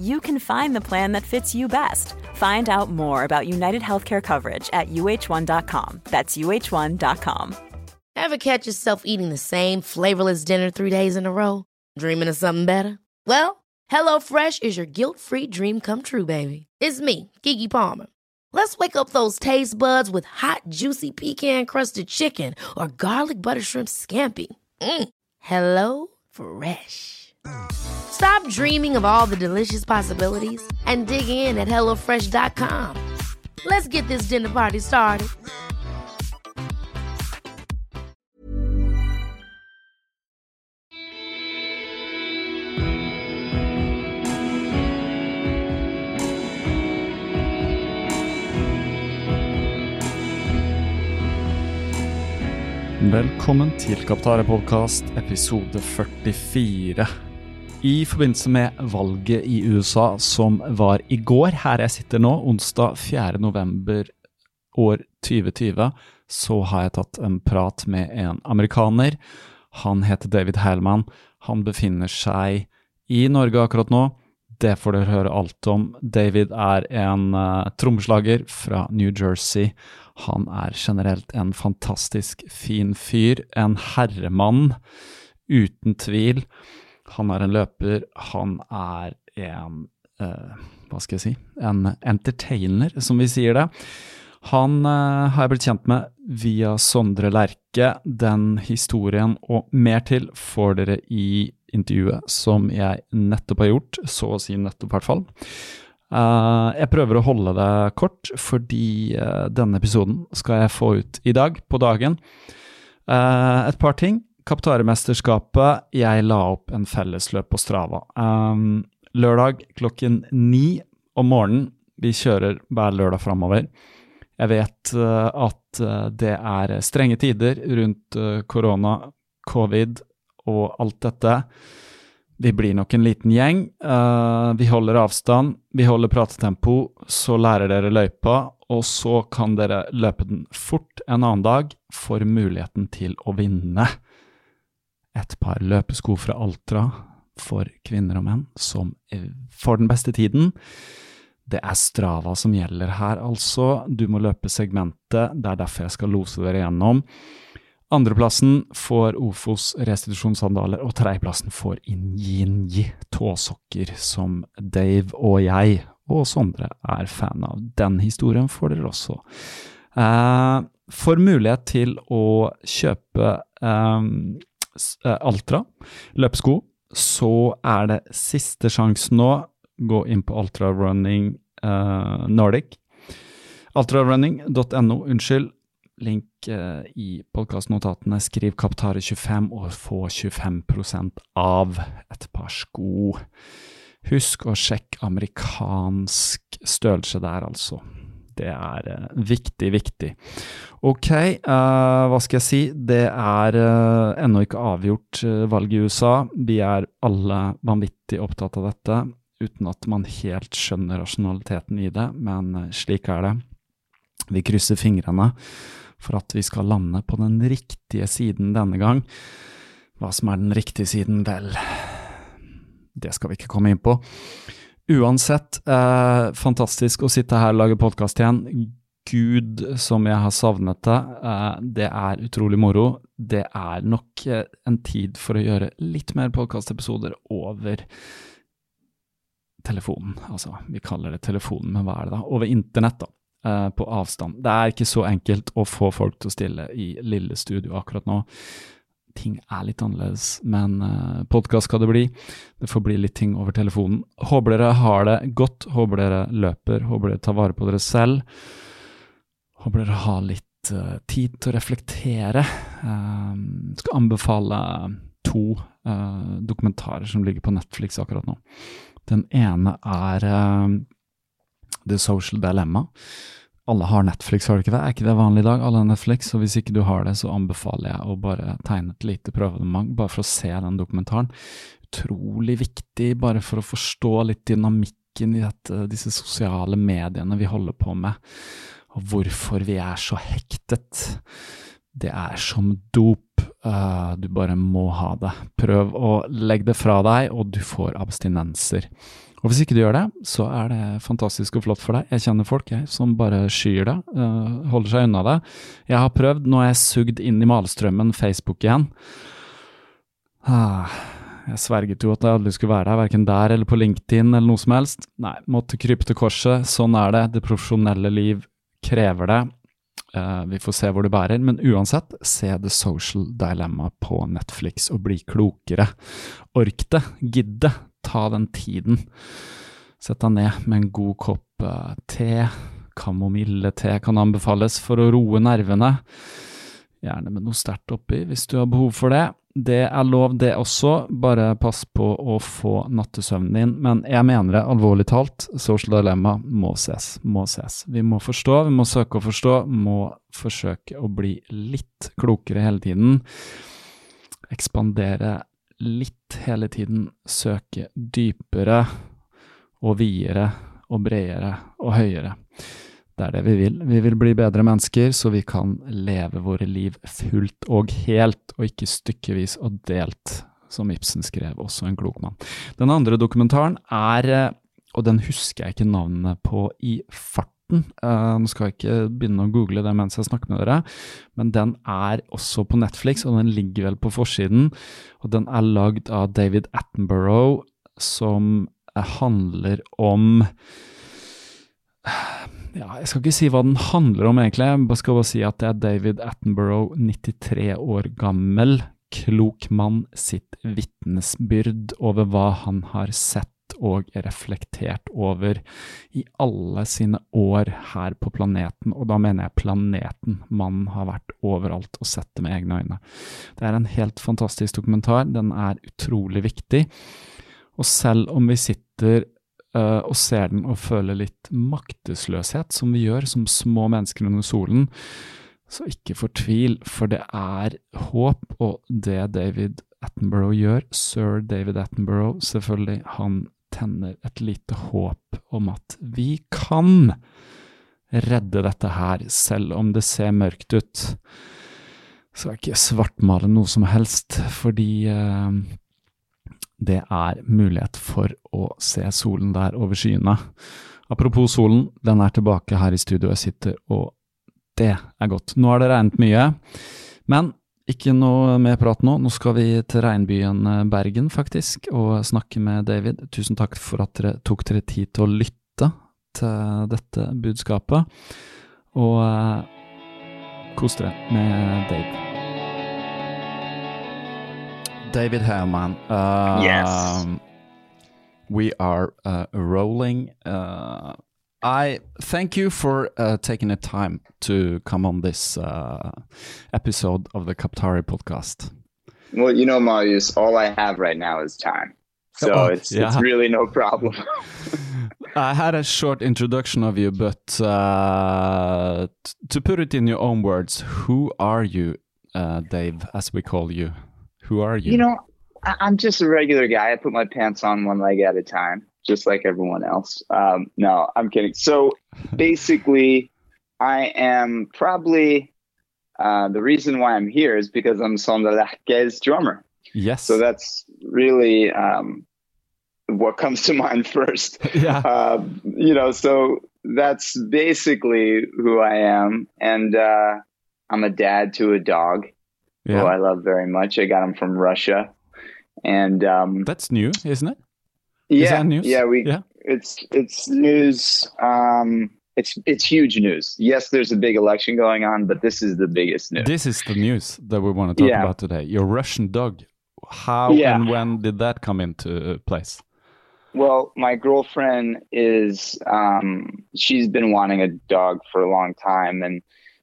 you can find the plan that fits you best. Find out more about United Healthcare coverage at uh1.com. That's uh1.com. Ever catch yourself eating the same flavorless dinner three days in a row? Dreaming of something better? Well, HelloFresh is your guilt-free dream come true, baby. It's me, Keke Palmer. Let's wake up those taste buds with hot, juicy pecan-crusted chicken or garlic butter shrimp scampi. Mm. Hello Fresh. Stop dreaming of all the delicious possibilities and dig in at HelloFresh.com. Let's get this dinner party started. Velkommen til Kaptare podkast episode 44. I forbindelse med valget i USA som var i går, her jeg sitter nå, onsdag 4. november år 2020, så har jeg tatt en prat med en amerikaner. Han heter David Heilmann. Han befinner seg i Norge akkurat nå. Det får dere høre alt om. David er en uh, trommeslager fra New Jersey. Han er generelt en fantastisk fin fyr. En herremann, uten tvil. Han er en løper. Han er en uh, Hva skal jeg si? En entertainer, som vi sier det. Han uh, har jeg blitt kjent med via Sondre Lerche. Den historien og mer til får dere i intervjuet som jeg nettopp har gjort, så å si nettopp i hvert fall. Uh, jeg prøver å holde det kort, fordi uh, denne episoden skal jeg få ut i dag, på dagen. Uh, et par ting. Kaptaremesterskapet. Jeg la opp en fellesløp på Strava. Um, lørdag klokken ni om morgenen. Vi kjører hver lørdag framover. Jeg vet at det er strenge tider rundt korona, covid og alt dette. Vi blir nok en liten gjeng. Uh, vi holder avstand, vi holder pratetempo, så lærer dere løypa, og så kan dere løpe den fort en annen dag for muligheten til å vinne et par løpesko fra Altra for kvinner og menn som får den beste tiden. Det er Strava som gjelder her, altså. Du må løpe segmentet, det er derfor jeg skal lose dere gjennom. Andreplassen får Ofos restitusjonssandaler, og tredjeplassen får Injinji tåsokker, som Dave og jeg og Sondre er fan av. Den historien får dere også. Eh, får mulighet til å kjøpe eh, Altra løpesko, så er det siste sjanse nå. Gå inn på Altra Running eh, Nordic. Altrarunning.no, unnskyld link eh, i podkastnotatene. Skriv Kaptare25 og få 25% av et par sko. Husk å sjekke amerikansk størrelse der, altså. Det er uh, viktig, viktig. Ok, uh, hva skal jeg si? Det er uh, ennå ikke avgjort valg i USA. Vi er alle vanvittig opptatt av dette, uten at man helt skjønner rasjonaliteten i det, men slik er det. Vi krysser fingrene for at vi skal lande på den riktige siden denne gang. Hva som er den riktige siden, vel, det skal vi ikke komme inn på. Uansett, eh, fantastisk å sitte her og lage podkast igjen. Gud som jeg har savnet det. Eh, det er utrolig moro. Det er nok eh, en tid for å gjøre litt mer podkastepisoder over telefonen. Altså, vi kaller det telefonen, men hva er det da? Over internett, da. uh, på avstand. Det er ikke så enkelt å få folk til å stille i lille studio akkurat nå. Ting er litt annerledes, men uh, podkast skal det bli. Det får bli litt ting over telefonen. Håper dere har det godt, håper dere løper, håper dere tar vare på dere selv. Håper dere har litt uh, tid til å reflektere. Uh, skal anbefale to uh, dokumentarer som ligger på Netflix akkurat nå. Den ene er The Social Dilemma. Alle har Netflix, har du ikke det? Er ikke det vanlig i dag? Alle har Netflix, og hvis ikke du har det, så anbefaler jeg å bare tegne et lite prøveabonnement, bare for å se den dokumentaren. Utrolig viktig, bare for å forstå litt dynamikken i dette, disse sosiale mediene vi holder på med og hvorfor vi er så hektet. Det er som dop. Uh, du bare må ha det. Prøv å legge det fra deg, og du får abstinenser. Og hvis ikke du gjør det, så er det fantastisk og flott for deg. Jeg kjenner folk jeg, som bare skyr det, uh, holder seg unna det. Jeg har prøvd, nå er jeg sugd inn i malstrømmen Facebook igjen. Ah, jeg sverget jo at jeg aldri skulle være der, verken der eller på LinkedIn eller noe som helst. Nei, måtte krype til korset. Sånn er det. Det profesjonelle liv krever det. Uh, vi får se hvor det bærer, men uansett, se The Social Dilemma på Netflix og bli klokere. Ork det, gidd det, ta den tiden. Sett deg ned med en god kopp uh, te. Kamomille-te kan anbefales for å roe nervene. Gjerne med noe sterkt oppi hvis du har behov for det. Det er lov, det også, bare pass på å få nattesøvnen din. Men jeg mener det alvorlig talt, social dilemma må ses, må ses. Vi må forstå, vi må søke å forstå, må forsøke å bli litt klokere hele tiden. Ekspandere litt hele tiden, søke dypere og videre og bredere og høyere. Det er det vi vil. Vi vil bli bedre mennesker, så vi kan leve våre liv fullt og helt, og ikke stykkevis og delt, som Ibsen skrev, også en klok mann. Den andre dokumentaren er, eh, og den husker jeg ikke navnet på i farten, uh, nå skal jeg ikke begynne å google det mens jeg snakker med dere, men den er også på Netflix, og den ligger vel på forsiden, og den er lagd av David Attenborough, som handler om ja, Jeg skal ikke si hva den handler om, egentlig. Jeg skal bare si at det er David Attenborough, 93 år gammel, klok mann, sitt vitnesbyrd over hva han har sett og reflektert over i alle sine år her på planeten, og da mener jeg planeten. Mannen har vært overalt og sett det med egne øyne. Det er en helt fantastisk dokumentar, den er utrolig viktig, og selv om vi sitter uh, og ser den og føler litt maktesløshet, som vi gjør som små mennesker under solen, så ikke fortvil, for det er håp, og det David Attenborough gjør, sir David Attenborough, selvfølgelig, han tenner et lite håp om at vi kan redde dette her, selv om det ser mørkt ut. Så er ikke svartmale noe som helst, fordi uh, det er mulighet for å se solen der over skyene. Apropos solen, den er tilbake her i studio jeg sitter, og det er godt. Nå har det regnet mye, men ikke noe mer prat nå. Nå skal vi til regnbyen eh, Bergen, faktisk, og snakke med David. Tusen takk for at dere tok dere tid til å lytte til dette budskapet, og eh, kos dere med Dave. David Herman. Uh, yes. We are uh, rolling. Uh, I thank you for uh, taking the time to come on this uh, episode of the Kaptari podcast. Well, you know, Marius, all I have right now is time. So oh, it's, yeah. it's really no problem. I had a short introduction of you, but uh, to put it in your own words, who are you, Dave, as we call you? Who are you? You know, I- am just a regular guy. I put my pants on one leg at a time, just like everyone else. Um, no, I'm kidding. So basically, I am probably uh, the reason why I'm here is because I'm Sondre Lerche's drummer. Yes. So that's really um, what comes to mind first. yeah. Uh, you know, so that's basically who I am. And uh, I'm a dad to a dog yeah. who I love very much. I got him from Russia, and um, that's new, isn't it? Yeah, yeah. We yeah. It's it's news. Um, it's it's huge news. Yes, there's a big election going on, but this is the biggest news. This is the news that we want to talk Yeah. about today. Your Russian dog. How Yeah. and when did that come into place? Well, my girlfriend is um she's been wanting a dog for a long time and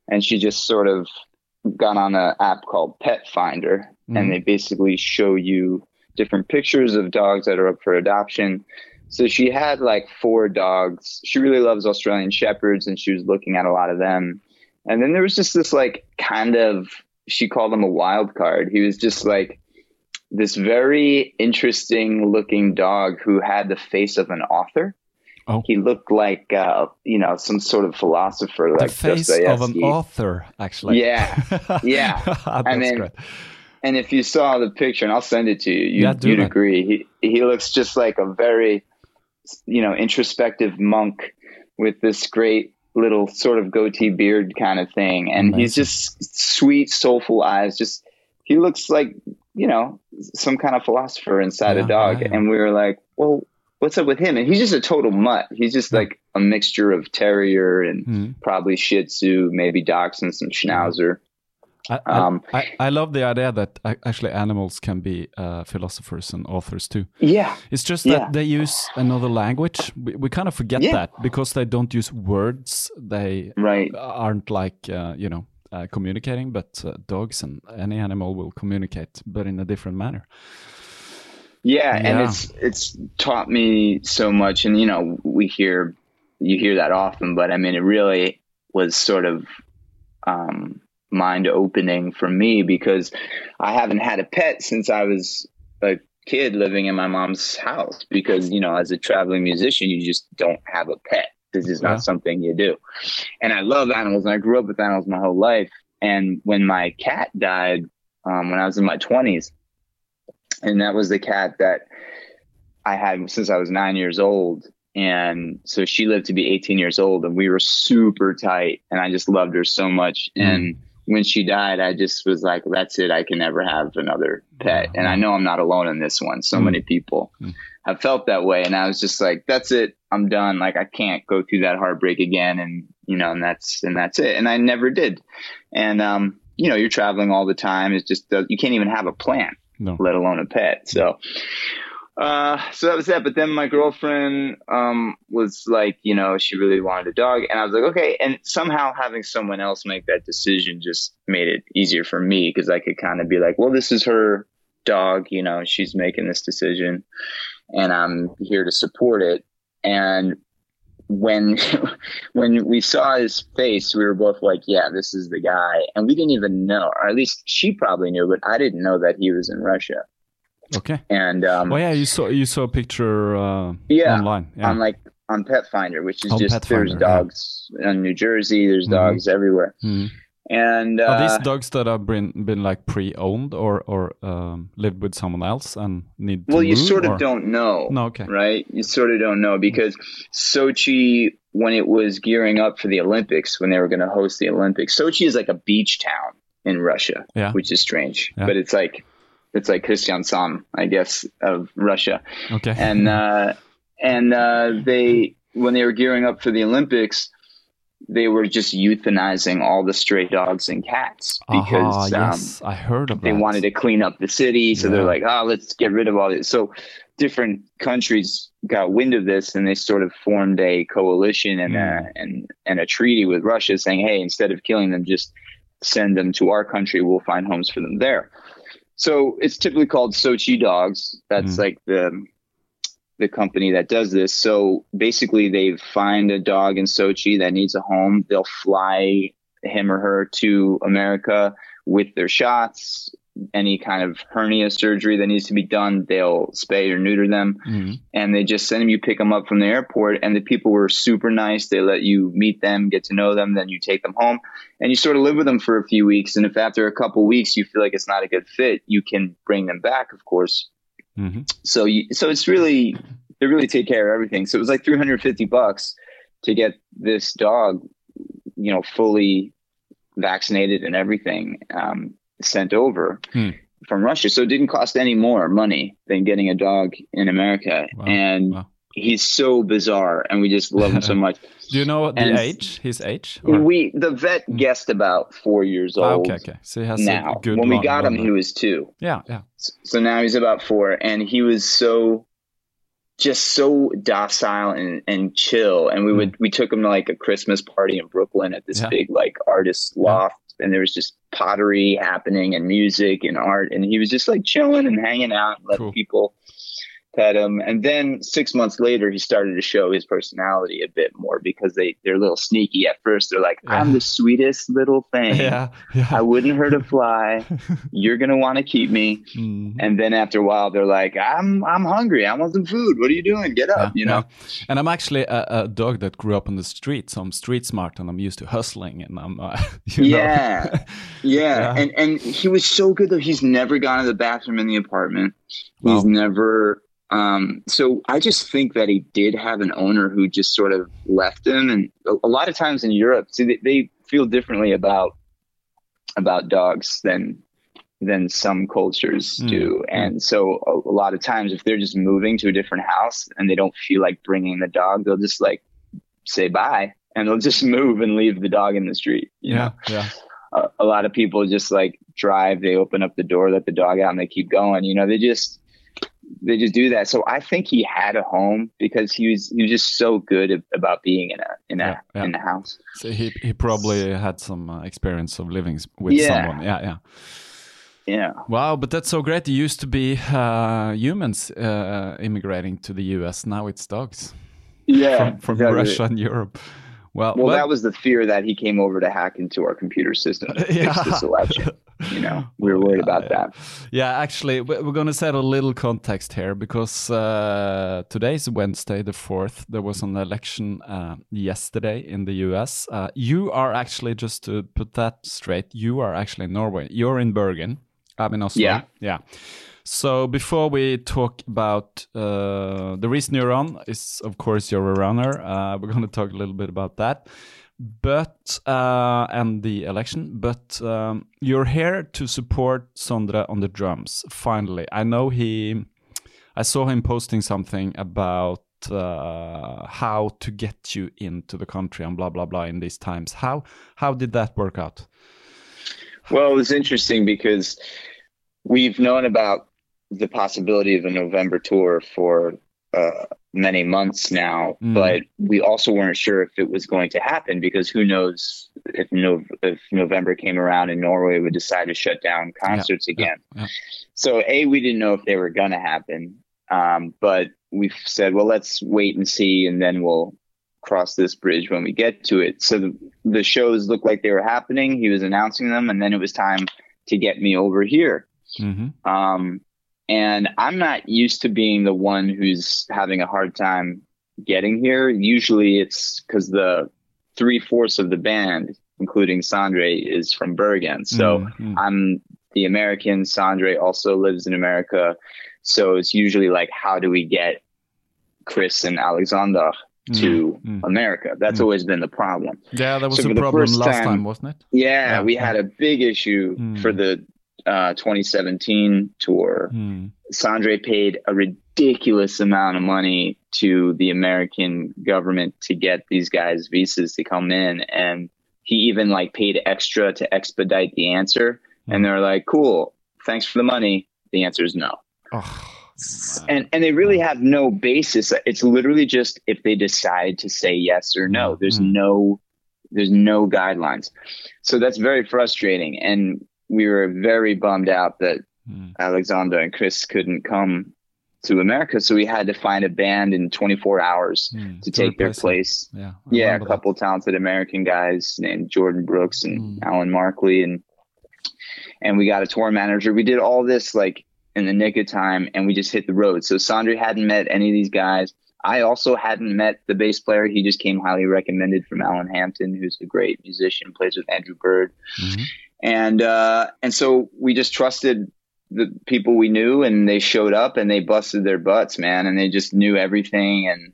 and she just sort of got on an app called Pet Finder Mhm. and they basically show you different pictures of dogs that are up for adoption. So she had like four dogs. She really loves Australian shepherds and she was looking at a lot of them. And then there was just this like kind of she called him a wild card. He was just like this very interesting looking dog who had the face of an author. Oh. He looked like uh, you know some sort of philosopher, the like face of an author, actually. Yeah. Yeah. That's And then- great. And if you saw the picture, and I'll send it to you, you yeah, that. agree. He he looks just like a very, you know, introspective monk with this great little sort of goatee beard kind of thing, and he's just sweet, soulful eyes. Just he looks like you know some kind of philosopher inside Yeah, a dog. yeah. And we were like, well, what's up with him? And he's just a total mutt. He's just like a mixture of terrier and Mhm. probably Shih Tzu, maybe Dachshund, some Schnauzer. I, Um, I, I love the idea that actually animals can be uh, philosophers and authors too. Yeah. It's just that Yeah. they use another language. We, we kind of forget Yeah. that because they don't use words. They Right. aren't like uh, you know uh, communicating, but uh, dogs and any animal will communicate, but in a different manner. Yeah, and it's it's taught me so much and you know, we hear you hear that often, but I mean it really was sort of um mind opening for me because I haven't had a pet since I was a kid living in my mom's house because you know as a traveling musician you just don't have a pet this is Yeah. not something you do and I love animals and I grew up with animals my whole life and when my cat died um, when I was in my 20s and that was the cat that I had since I was nine years old. And so she lived to be 18 years old, and we were super tight. And I just loved her so much. Mm. And when she died, I just was like, that's it. I can never have another pet. And I know I'm not alone in this one. So Mm. many people Mm. have felt that way. And I was just like, that's it. I'm done. Like I can't go through that heartbreak again. And, you know, and that's, and that's it. And I never did. And, um, you know, you're traveling all the time. It's just, uh, you can't even have a plan No. let alone a pet. So, uh, so that was that. But then my girlfriend, um, was like, you know, she really wanted a dog. And I was like, okay. And somehow having someone else make that decision just made it easier for me because I could kind of be like, well, this is her dog, you know, she's making this decision and I'm here to support it. And when when we saw his face, we were both like, "Yeah, this is the guy." And we didn't even know, or at least she probably knew, but I didn't know that he was in Russia. Okay. And um, Oh yeah, you saw you saw a picture uh, Yeah, online. Yeah. on like on Pet Finder, which is On just Pet there's Finder, yeah. dogs in New Jersey, there's Mhm. dogs everywhere, Mhm. and Are uh, these dogs that have been been like pre-owned or or um, lived with someone else and need to well, you sort of don't know. No, okay. right? You sort of don't know because Sochi, when it was gearing up for the Olympics, when they were going to host the Olympics, Sochi is like a beach town in Russia, Yeah. which is strange, but it's like it's like Kristiansand, I guess, of Russia, Okay. and uh, and uh, they when they were gearing up for the Olympics. They were just euthanizing all the stray dogs and cats because Aha, um, yes, I heard of they that. wanted to clean up the city so Yeah. they're like oh let's get rid of all this so different countries got wind of this and they sort of formed a coalition and Mm. a, and and a treaty with Russia saying hey instead of killing them just send them to our country we'll find homes for them there so it's typically called Sochi dogs that's Mm. like the the company that does this. So basically, they find a dog in Sochi that needs a home. They'll fly him or her to America with their shots. Any kind of hernia surgery that needs to be done, they'll spay or neuter them, Mhm. and they just send them. You pick them up from the airport, and the people were super nice. They let you meet them, get to know them, then you take them home, and you sort of live with them for a few weeks. And if after a couple weeks you feel like it's not a good fit, you can bring them back, of course Mhm. so you, so it's really they really take care of everything. So it was like 350 bucks to get this dog, you know, fully vaccinated and everything um, sent over Hmm. from Russia. So it didn't cost any more money than getting a dog in America. Wow. And Wow. he's so bizarre, and we just love him so much. Do you know the And- age? His age? Or- We the vet guessed about four years Ah, old. okay, okay. So he has Now, a good when we long got him, he was two. Yeah, yeah. So now he's about four, and he was so just so docile and, and chill. And we would we took him to like a Christmas party in Brooklyn at this Hmm. Yeah. big like artist loft, and there was just pottery happening and music and art, and he was just like chilling and hanging out, and letting Cool. people pet him. And then six months later, he started to show his personality a bit more because they they're a little sneaky at first. They're like, Yeah. "I'm the sweetest little thing." Yeah, yeah. I wouldn't hurt a fly. You're gonna want to keep me. Mm. And then after a while, they're like, "I'm I'm hungry. I want some food. What are you doing? Get up!" You know. And I'm actually a, a dog that grew up on the street, so I'm street smart and I'm used to hustling and I'm, uh, you know. Yeah. Yeah. Yeah. And and he was so good though. He's never gone to the bathroom in the apartment. He's Wow. never. Um, so I just think that he did have an owner who just sort of left him. And a, a lot of times in Europe, see, they, they feel differently about about dogs than than some cultures Mm, do. And so a, a lot of times, if they're just moving to a different house and they don't feel like bringing the dog, they'll just like say bye and they'll just move and leave the dog in the street. You yeah, know? yeah. a, a lot of people just like drive, they open up the door, let the dog out, and they keep going. You know, they just they just do that. So I think he had a home because he was he was just so good about being in a in a Yeah, yeah. in a house. So he he probably had some uh, experience of living with Yeah. someone. Yeah, yeah. Yeah. Wow, but that's so great. It used to be uh, humans uh, immigrating to the U.S. Now it's dogs Yeah. from, from exactly. Russia and Europe. Well, Well, but- that was the fear that he came over to hack into our computer system to fix this election. You know, we were worried about that. Yeah, actually, we- we're going to set a little context here because uh, today's Wednesday, the 4th. There was an election uh, yesterday in the US. Uh, you are actually, just to put that straight, you are actually in Norway. You're in Bergen. I'm in Oslo. Yeah. Yeah. So before we talk about uh, the reason you're on is, of course, you're a runner. Uh, we're going to talk a little bit about that, but uh, and the election. But um, you're here to support Sondre on the drums. Finally, I know he. I saw him posting something about uh, how to get you into the country and blah blah blah in these times. How how did that work out? Well, it was interesting because we've known about the possibility of a November tour for uh, many months now, Mm. but we also weren't sure if it was going to happen because who knows if no, if November came around and Norway would decide to shut down concerts again. yeah. So a we didn't know if they were going to happen, um, but we said, well, let's wait and see, and then we'll cross this bridge when we get to it. So the, the shows looked like they were happening. He was announcing them, and then it was time to get me over here. hmm Um, and I'm not used to being the one who's having a hard time getting here. Usually it's because the three fourths of the band, including Sondre, is from Bergen. So Mhm. I'm the American. Sondre also lives in America. So it's usually like, how do we get Chris and Alexander to Mm. America? That's Mm. always been the problem. Yeah, that was So a problem last time- time, wasn't it? Yeah, Yeah, we yeah. had a big issue Mm. for the uh, 2017 tour. Mm. Sondre paid a ridiculous amount of money to the American government to get these guys visas to come in, and he even like paid extra to expedite the answer. And they're like, "Cool, thanks for the money." The answer is no, Oh, and and they really have no basis. It's literally just if they decide to say yes or no. There's Mm. no there's no guidelines, so that's very frustrating. And we were very bummed out that Mm. Alexander and Chris couldn't come to America, so we had to find a band in 24 hours Mm. to take their place. Yeah, I Yeah, a remember that. couple talented American guys named Jordan Brooks and Mm. Alan Markley, and and we got a tour manager. We did all this like in the nick of time, and we just hit the road. So Sondre hadn't met any of these guys. I also hadn't met the bass player. He just came highly recommended from Alan Hampton, who's a great musician, plays with Andrew Bird Mhm. And uh, and so we just trusted the people we knew, and they showed up and they busted their butts, man, and they just knew everything, and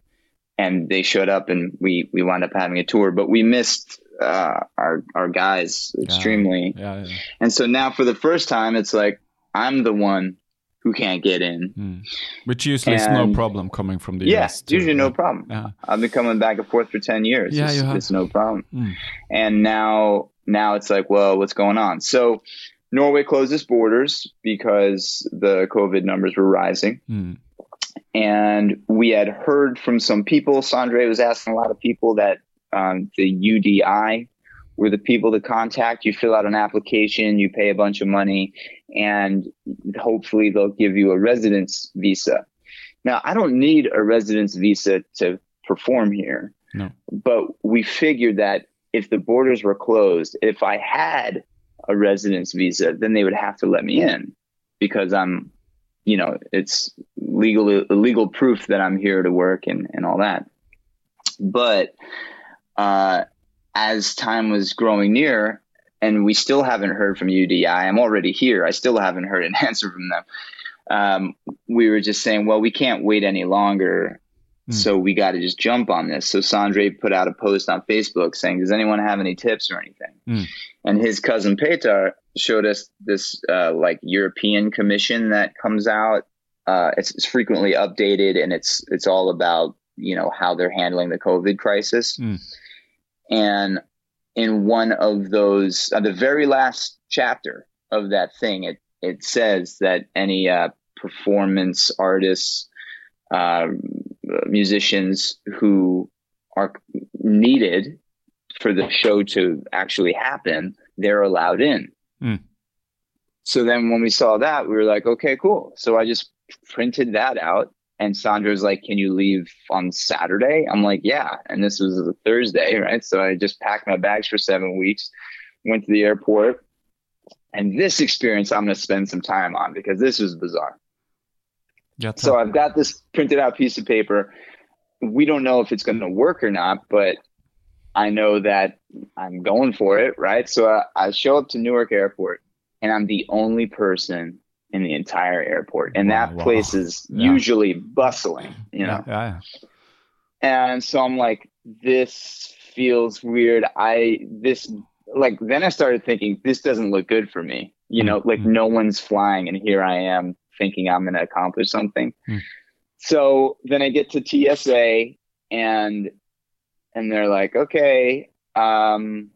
and they showed up, and we we wound up having a tour, but we missed uh, our our guys extremely, Yeah, yeah. and so now for the first time, it's like I'm the one who can't get in. Mm. Which usually is no problem coming from the Yeah, US. too. usually no problem. Yeah. I've been coming back and forth for 10 years. Yeah, it's, you have. it's no problem. Mm. And now, now it's like, well, what's going on? So Norway closed its borders because the COVID numbers were rising. Mm. And we had heard from some people, Sondre was asking a lot of people that um, the UDI were the people to contact. You fill out an application, you pay a bunch of money, and hopefully they'll give you a residence visa. Now, I don't need a residence visa to perform here, No. but we figured that if the borders were closed, if I had a residence visa, then they would have to let me in because I'm, you know, it's legal legal proof that I'm here to work and, and all that. But uh, as time was growing near, and we still haven't heard from UDI, I'm already here. I still haven't heard an answer from them. Um, we were just saying, well, we can't wait any longer. Mm. So we got to just jump on this. So Sondre put out a post on Facebook saying, "Does anyone have any tips or anything?" Mm. And his cousin Petar showed us this uh, like European Commission that comes out. Uh, it's, it's frequently updated, and it's it's all about you know how they're handling the COVID crisis. Mm. And in one of those, uh, the very last chapter of that thing, it it says that any uh, performance artists, uh, musicians who are needed for the show to actually happen, they're allowed in. Mm. So then when we saw that, we were like, okay, cool. So I just printed that out. And Sondre's like, can you leave on Saturday? I'm like, yeah. And this was a Thursday, right? So I just packed my bags for seven weeks, went to the airport. And this experience I'm going to spend some time on because this was bizarre. So I've got this printed out piece of paper. We don't know if it's going to work or not, but I know that I'm going for it, right? So I, I show up to Newark Airport, and I'm the only person in the entire airport, and Wow, that wow. place is Yeah. usually bustling, you know. yeah, yeah. And so I'm like, this feels weird. I this like then I started thinking this doesn't look good for me. You know, like Mhm. no one's flying and here I am thinking I'm going to accomplish something. Mm. So then I get to TSA and and they're like, "Okay, um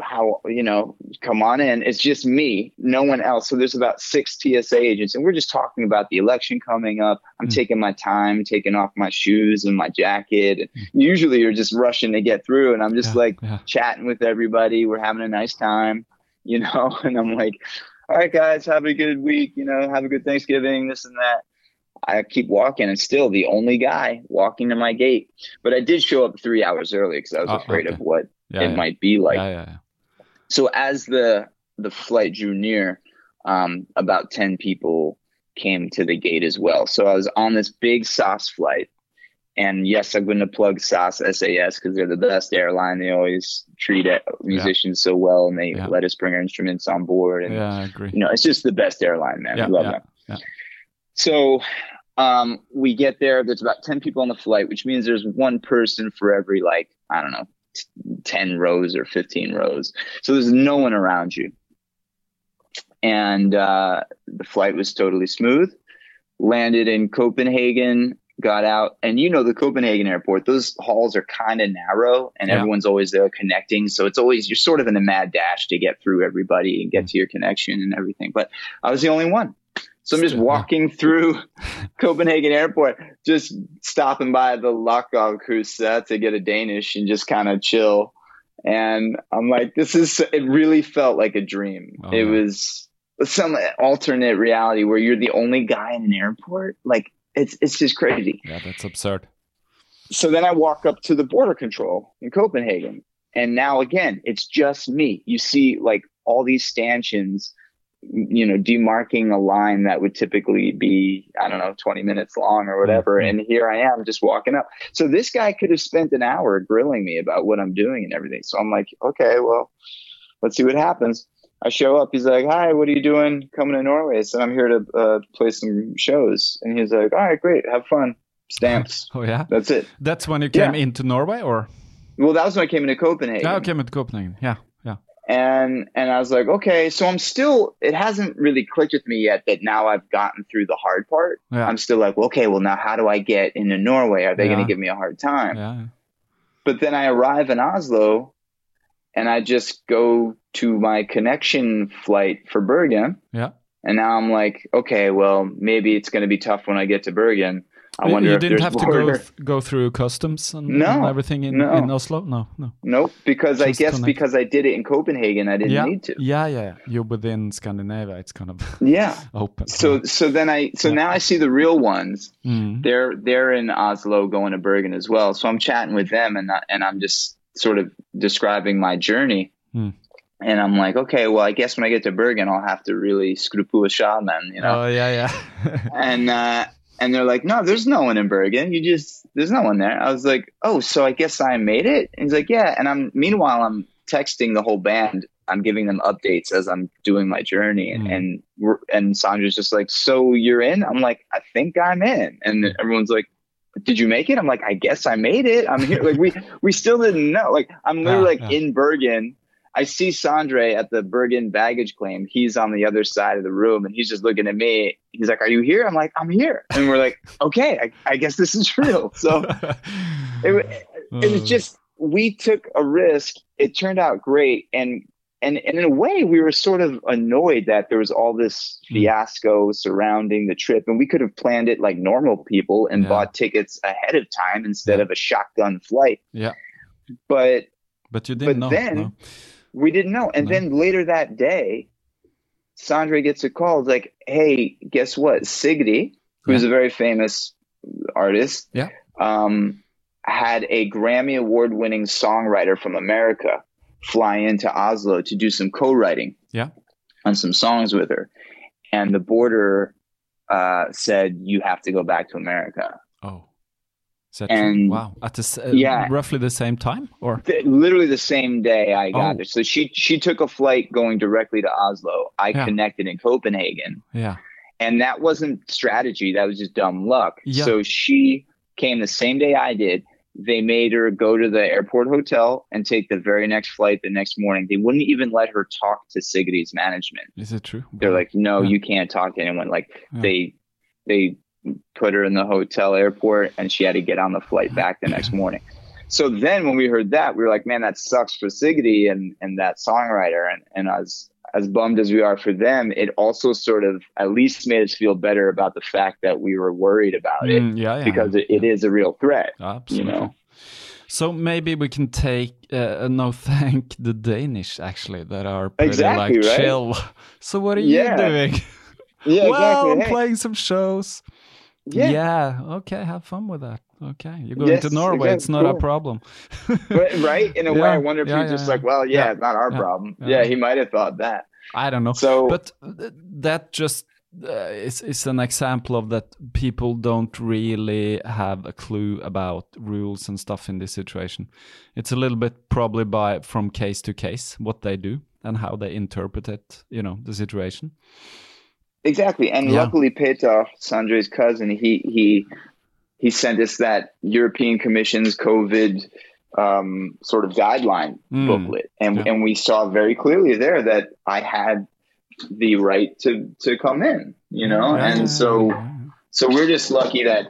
how you know come on in it's just me no one else so there's about six tsa agents and we're just talking about the election coming up i'm Mm. taking my time taking off my shoes and my jacket and usually you're just rushing to get through and i'm just yeah, like yeah. chatting with everybody we're having a nice time you know and i'm like all right guys have a good week you know have a good thanksgiving this and that i keep walking and still the only guy walking to my gate but i did show up three hours early because i was Oh, afraid okay. of what yeah, it yeah. might be like yeah, yeah, yeah. so as the the flight drew near um, about 10 people came to the gate as well so i was on this big SAS flight and yes i'm going to plug sas sas because they're the best airline. They always treat musicians so well and they Yeah. let us bring our instruments on board and Yeah, I agree. you know it's just the best airline man. Yeah, we love yeah, them. yeah. so um, we get there there's about 10 people on the flight which means there's one person for every like i don't know t- 10 rows or 15 rows. So there's no one around you. And uh, the flight was totally smooth. Landed in copenhagen got out. And you know the copenhagen airport those halls are kind of narrow and Yeah. everyone's always there connecting. So it's always you're sort of in a mad dash to get through everybody and get mm. to your connection and everything. But i was the only one. So i'm just walking through copenhagen airport just stopping by the Lockdog to get a danish and just kind of chill. And i'm like this is it really felt like a dream. Oh, it yeah. was some alternate reality where you're the only guy in an airport. Like it's it's just crazy Yeah, that's absurd. so then I walk up to the border control in Copenhagen, and now again, it's just me. You see, like all these stanchions, you know, demarking a line that would typically be, I don't know, 20 minutes long or whatever. Mhm. And here I am just walking up. So this guy could have spent an hour grilling me about what I'm doing and everything. So I'm like, okay, well, let's see what happens. I show up. He's like, "Hi, what are you doing? Coming to Norway?" So I'm here to uh, play some shows. And he's like, "All right, great, have fun." Stamps. Oh yeah, That's it. that's when you came Yeah. into Norway, or Well, that was when I came into Copenhagen. yeah, I came to Copenhagen. Yeah, yeah. and and I was like, okay, so I'm still. It hasn't really clicked with me yet that now I've gotten through the hard part. Yeah. I'm still like, okay, well now how do I get into Norway? Are they Yeah. going to give me a hard time? Yeah. But then I arrive in Oslo, and I just go to my connection flight for Bergen, Yeah. and now I'm like, okay, well maybe it's going to be tough when I get to Bergen. I wonder you didn't have to go th- go through customs and, No, and everything in, no. in Oslo. No, no. Nope, because I guess connect. because I did it in Copenhagen, I didn't yeah, need to. yeah, yeah. You're within Scandinavia. It's kind of Yeah. open. So so then I so Yeah. now I see the real ones. Mm. They're they're in Oslo going to Bergen as well. So I'm chatting with them and I- and I'm just sort of describing my journey. Hmm. And I'm like, okay, well, I guess when I get to Bergen, I'll have to really screw på shaman, you know. Oh yeah, yeah. and uh, and they're like, no, there's no one in Bergen. You just there's no one there. I was like, oh, so I guess I made it. And he's like, yeah. And I'm meanwhile I'm texting the whole band. I'm giving them updates as I'm doing my journey, and Mm. and we're, and Sondre's just like, so you're in? I'm like, I think I'm in, and everyone's like. Did you make it? I'm like, I guess I made it. I'm here. Like we we still didn't know. Like I'm literally Yeah, like yeah. in Bergen. I see Sondre at the Bergen baggage claim. He's on the other side of the room and he's just looking at me. He's like, Are you here? I'm like, I'm here. And we're like, Okay, I, I guess this is real. So it, it was Uh, just, we took a risk. It turned out great. And, and, and in a way, we were sort of annoyed that there was all this Hmm. fiasco surrounding the trip. And we could have planned it like normal people and Yeah. bought tickets ahead of time instead Yeah. of a shotgun flight. Yeah. But but you didn't but know. then- no? we didn't know. And No. then later that day, Sondre gets a call. It's like, hey, guess what? Sigrid, who's Yeah. a very famous artist, Yeah. um, had a Grammy award winning songwriter from America fly into Oslo to do some co writing Yeah. on some songs with her. And the border uh, said, you have to go back to America. Oh. And-? Wow. At the uh, Yeah. roughly the same time, or Th- literally the same day I got Oh. there. So she she took a flight going directly to Oslo. I Yeah. connected in Copenhagen, yeah, and that wasn't strategy. That was just dumb luck. Yeah. So she came the same day I did. They made her go to the airport hotel and take the very next flight the next morning. They wouldn't even let her talk to Sigrid's management. is it true? They're like, "No, Yeah. you can't talk to anyone." Like Yeah. they they put her in the hotel airport and she had to get on the flight oh, back the next morning. So then when we heard that, we were like, man, that sucks for Sigrid and, and that songwriter. And, and as, as bummed as we are for them, it also sort of at least made us feel better about the fact that we were worried about it Mm, yeah, yeah, because it, it is a real threat. Absolutely. know. So maybe we can take uh, no thank the Danish actually that are pretty Exactly, like right? chill. So what are Yeah. you doing? Yeah, well, exactly. I'm Hey, playing some shows. Yeah. Okay, have fun with that. Okay, you're going Yes, to Norway. exactly, It's not a problem. Right, right? In a way, I wonder if yeah, he's just yeah, like, well, yeah, yeah, it's not our yeah, problem. yeah. Yeah, he might have thought that. I don't know. So, but that just uh, is is an example of that people don't really have a clue about rules and stuff in this situation. It's a little bit probably by from case to case what they do and how they interpret it. You know the situation. Exactly, and Yeah. luckily Peter, Sondre's cousin, he he he sent us that European Commission's COVID um, sort of guideline Mm. booklet, and Yeah. and we saw very clearly there that I had the right to to come in, you know, Yeah, and so so we're just lucky that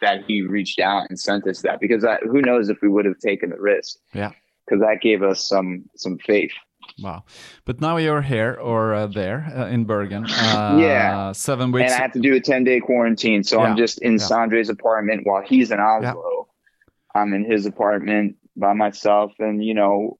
that he reached out and sent us that because I, who knows if we would have taken the risk, Yeah. because that gave us some some faith. Wow. But now you're here or uh, there uh, in Bergen. Uh, Yeah. Seven weeks. and. I have to do a 10 day quarantine. So Yeah, I'm just in yeah. Sondre's apartment while he's in Oslo. I'm in his apartment by myself. And, you know,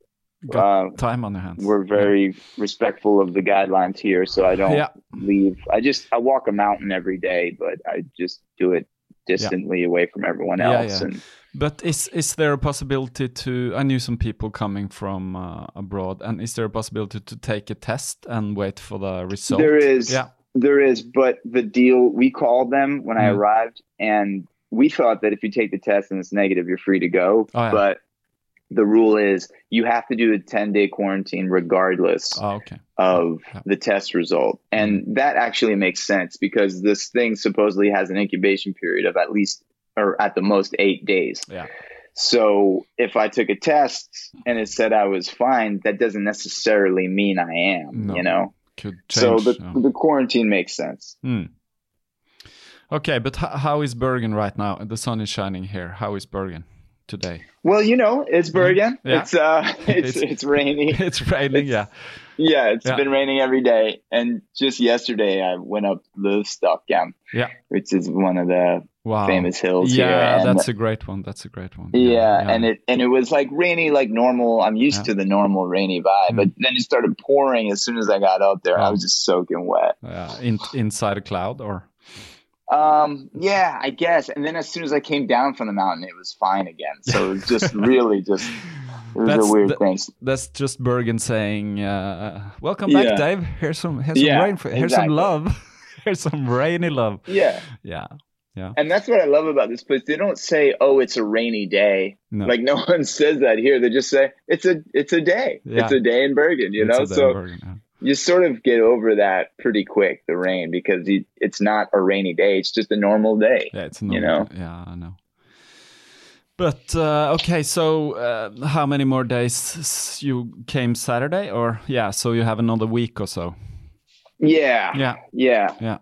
Got uh, time on your hands. we're very respectful of the guidelines here. So I don't Yeah. leave. I just, I walk a mountain every day, but I just do it distantly away from everyone else. yeah. And But is is there a possibility to? I knew some people coming from uh, abroad, and is there a possibility to take a test and wait for the result? There is. Yeah. There is, but the deal we called them when I Mm. arrived, and we thought that if you take the test and it's negative, you're free to go. Oh, yeah. But the rule is you have to do a 10 day quarantine regardless Oh, okay. of Yeah. the test result. And that actually makes sense because this thing supposedly has an incubation period of at least or at the most eight days. Yeah. So if I took a test and it said I was fine, that doesn't necessarily mean I am. No. You know. So the yeah. the quarantine makes sense. Hmm. Okay, but how is Bergen right now? The sun is shining here. How is Bergen today? Well, you know, it's Bergen. Yeah. It's uh, it's It's- it's rainy. It's raining, yeah. Yeah, it's Yeah. been raining every day. And just yesterday, I went up the Løvstakken, Yeah. which is one of the Wow. famous hills yeah. And, that's a great one. That's a great one. yeah, and it and it was like rainy, like normal. I'm used Yeah. to the normal rainy vibe, but then it started pouring as soon as I got up there. I was just soaking wet. yeah, in, inside a cloud or Um, yeah, I guess. And then as soon as I came down from the mountain, it was fine again. So it was just really just it was That's a weird thing. that's just Bergen saying, uh, "Welcome back, Yeah. Dave. Here's some, here's some rain for, here's some love, here's some rainy love." Yeah. Yeah, yeah. And that's what I love about this place. They don't say, "Oh, it's a rainy day." No. Like no one says that here. They just say, "It's a it's a day. Yeah. It's a day in Bergen." You It's know, so yeah. You sort of get over that pretty quick, the rain, because you, it's not a rainy day. It's just a normal day. Yeah, it's you normal. know? Yeah, I know. But uh, okay, so uh, how many more days you came Saturday, or yeah? So you have another week or so. Yeah, Yeah, yeah. yeah,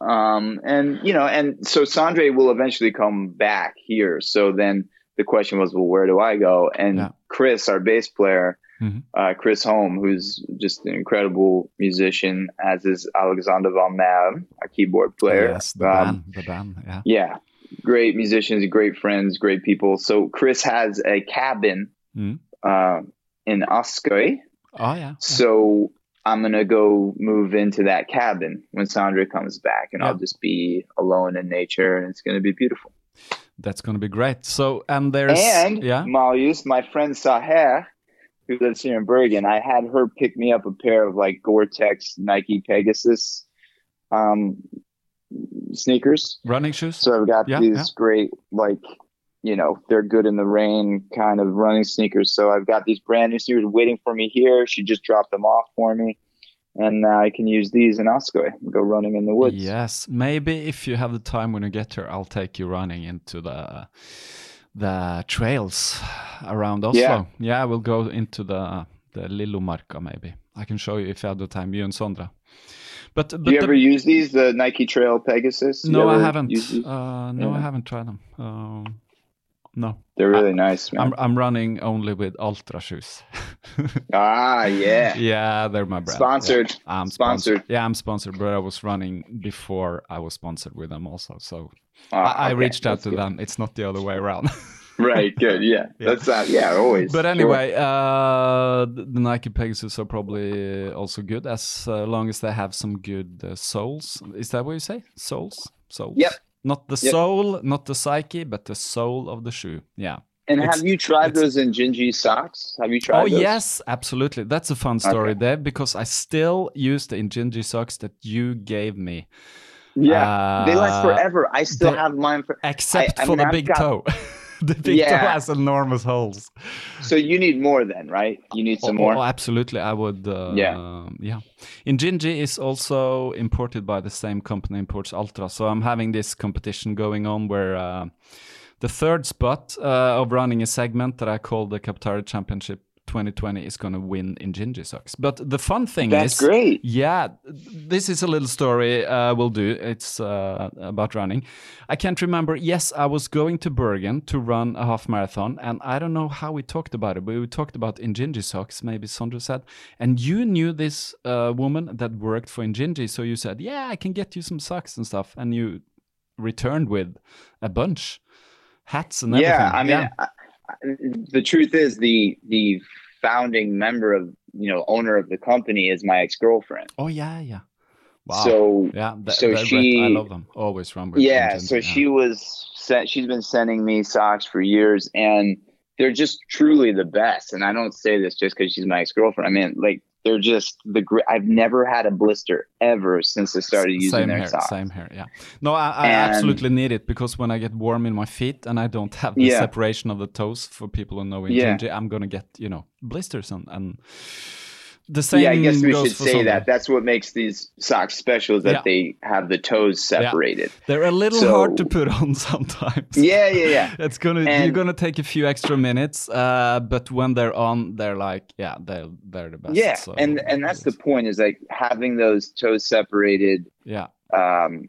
Um, and you know, and so Sondre will eventually come back here. So then the question was, well, where do I go? And Yeah. Chris, our bass player, Mhm. uh, Chris Holm, who's just an incredible musician, as is Alexander von Mehren, our keyboard player. Yes, the Um, band, the band. Yeah. Yeah, great musicians, great friends, great people. So Chris has a cabin Mm. uh, in Askøy. Oh yeah. So I'm gonna go move into that cabin when Sondre comes back, and Yeah. I'll just be alone in nature, and it's gonna be beautiful. That's gonna be great. So and there's and yeah. Marius, my friend Saher, who lives here in Bergen, I had her pick me up a pair of like Gore-Tex Nike Pegasus um, sneakers. running shoes. So I've got Yeah, these yeah. great, like, you know, they're good in the rain kind of running sneakers. So I've got these brand new sneakers waiting for me here. She just dropped them off for me. And now I can use these in Askøy and go running in the woods. Yes, maybe if you have the time when you get here, I'll take you running into the the trails around Oslo. Yeah. yeah we'll go into the the Lillomarka maybe. I can show you if you have the time, you and Sondre. But but Do you the- ever use these, the Nike Trail Pegasus? You no, I haven't. Uh, no, I haven't tried them. Um, no, They're really nice, man. I'm I'm running only with Altra shoes. ah, yeah. yeah, they're my brand. Sponsored. Yeah. I'm Sponsored. Yeah, I'm sponsored, but I was running before I was sponsored with them also. So Ah, I, I okay, reached out to good. them. It's not the other way around. Right, good. Yeah. Yeah. That's not, yeah, always. but Sure. anyway, uh, the Nike Pegasus are probably also good as uh, long as they have some good uh, soles. Is that what you say? Soles? Soles? Yep. Not the Yep. soul, not the psyche, but the soul of the shoe. Yeah. And it's- have you tried those Injinji socks? Have you tried oh those? yes, absolutely. That's a fun story there because I still use the Injinji socks that you gave me, Yeah. they last Uh, forever. I still they- have mine for except I- I for mean, the I've big got- toe. the big toe has enormous holes. So you need more then, right? You need some oh, more. oh, absolutely, I would. Uh, Yeah. yeah. Injinji is also imported by the same company imports Altra, so I'm having this competition going on where uh, the third spot uh, of running a segment that I call the Captari Championship 2020 is going to win Injinji socks. But the fun thing That's is, great. yeah, this is a little story uh, we'll do. It's uh, about running. I can't remember. Yes, I was going to Bergen to run a half marathon, and I don't know how we talked about it, but we talked about Injinji socks, maybe Sondre said. And you knew this uh, woman that worked for Injinji, so you said, Yeah, I can get you some socks and stuff. And you returned with a bunch, hats and everything. Yeah, I mean, I, the truth is the the founding member of you know owner of the company is my ex girlfriend. Oh, yeah, yeah. Wow. So yeah, so she- I love them. Always run with yeah, so yeah. she was sent. She's been sending me socks for years, and they're just truly the best. And I don't say this just because she's my ex girlfriend. I mean, like they're just the great. I've never had a blister ever since I started using same their here, socks. Same here, yeah. No, I, I And- absolutely need it because when I get warm in my feet and I don't have the Yeah. separation of the toes for people who know in Yeah. I'm gonna get you know blisters and, and the same yeah, I guess we should say that. That's what makes these socks special is that Yeah. they have the toes separated. They're a little So- hard to put on sometimes. Yeah, yeah, yeah. It's gonna you're gonna take a few extra minutes, uh, but when they're on, they're like, yeah, they're they're the best. Yeah, so- and and that's the point is like having those toes separated yeah, um,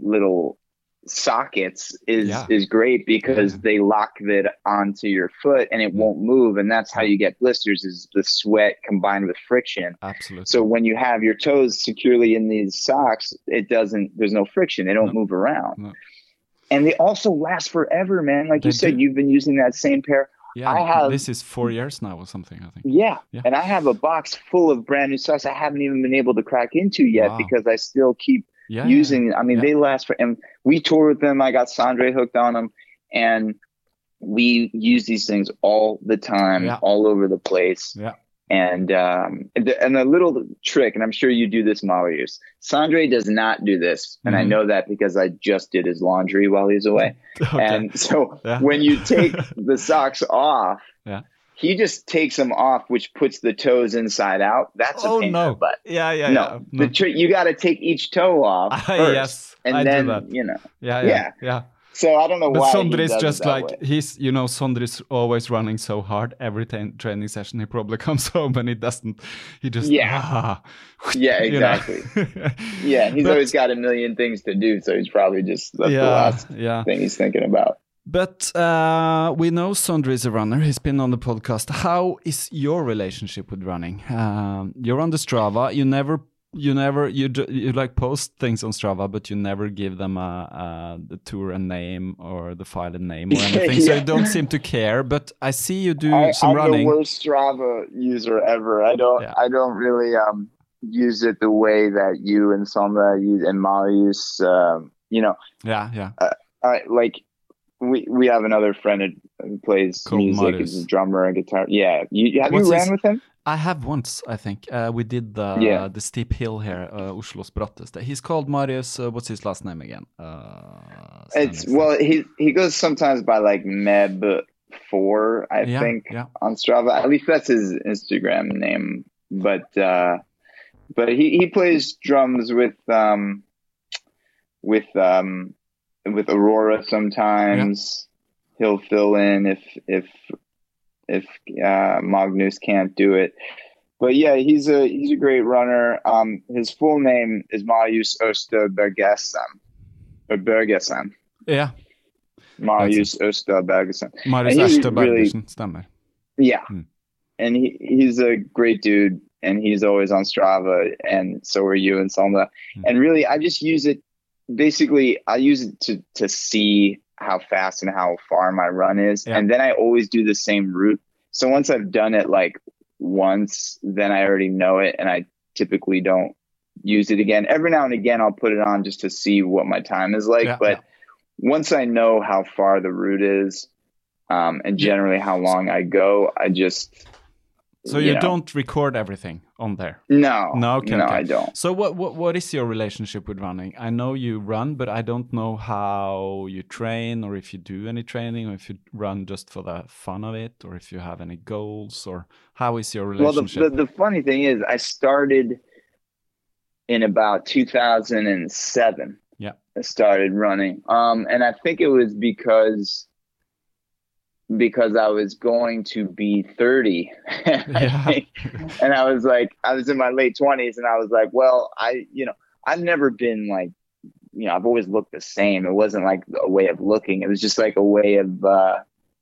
little sockets is Yeah. is great because Yeah. they lock it onto your foot and it won't move, and that's how you get blisters is the sweat combined with friction. absolutely. So when you have your toes securely in these socks, it doesn't. There's no friction. They don't No. move around, No. and they also last forever, man. Like you said, do. you've been using that same pair. yeah, I have- this is four years now or something. I think. Yeah. Yeah. and I have a box full of brand new socks I haven't even been able to crack into yet Wow. because I still keep Yeah, yeah, using. I mean, Yeah. they last for. And we tour with them. I got Sondre hooked on them, and we use these things all the time, Yeah. all over the place. Yeah. And um, and the, and a little trick, and I'm sure you do this, Marius. Sondre does not do this, and I Mhm. know that because I just did his laundry while he's away. Okay. And so Yeah. when you take the socks off, Yeah. He just takes them off, which puts the toes inside out. That's a oh pain in no! butt. Yeah, yeah, no, yeah. the trick you got to take each toe off first, yes, and I do then that. you know. yeah, yeah, yeah. yeah. So I don't know But why. he Sondre is it just like way. he's, you know, Sondre is always running so hard. Every tra- training session, he probably comes home and he doesn't. He just Yeah. ah, Yeah, exactly. Yeah, he's But- always got a million things to do, so he's probably just that's the last yeah. thing he's thinking about. But uh, we know Sondre is a runner. He's been on the podcast. How is your relationship with running? Um, you're on the Strava. You never, you never, you ju- you like post things on Strava, but you never give them a, a the tour a name or the file a name or anything. So you don't seem to care. But I see you do I, some I'm running. the worst Strava user ever. I don't. Yeah. I don't really um use it the way that you and Sondre use and Marius. Um, you know, Yeah, yeah. I like we we have another friend who- plays Called music, is a drummer and guitar. Yeah, you have What's you his- ran with him? I have once, I think. Uh, we did the Yeah. the steep hill here, uh, Oslo's bratteste. He's called Marius. Uh, what's his last name again? Uh, It's well, he he goes sometimes by like Meb Four, I yeah, think, yeah. on Strava. At least that's his Instagram name. But uh, but he he plays drums with um with um with Aurora sometimes. He'll fill in if if if uh, Magnus can't do it. But yeah, he's a he's a great runner. Um, his full name is Marius Österbergesson. Or Bergesson. Yeah, Marius Österbergesson. Marius Ashton really- stämmer. Yeah. Hmm. And he, he's a great dude and he's always on Strava and so are you and Salma. Hmm. And really I just use it basically I use it to to see how fast and how far my run is. Yeah. And then I always do the same route. So once I've done it like once, then I already know it and I typically don't use it again. Every now and again I'll put it on just to see what my time is like. Yeah, but yeah. once I know how far the route is, um, and generally how long I go, I just So you, know. don't record everything on there. no No, okay, no okay. I don't. So what, what what is your relationship with running? I know you run, but I don't know how you train, or if you do any training, or if you run just for the fun of it, or if you have any goals, or how is your Well, the, relationship? the the funny thing is, I started in about 2007. Yeah. I started running, um, and I think it was because because I was going to be 30. I Yeah. and I was like, I was in my late 20s, and I was like, well, I, you know, I've never been like, you know, I've always looked the same. It wasn't like a way of looking. It was just like a way of uh,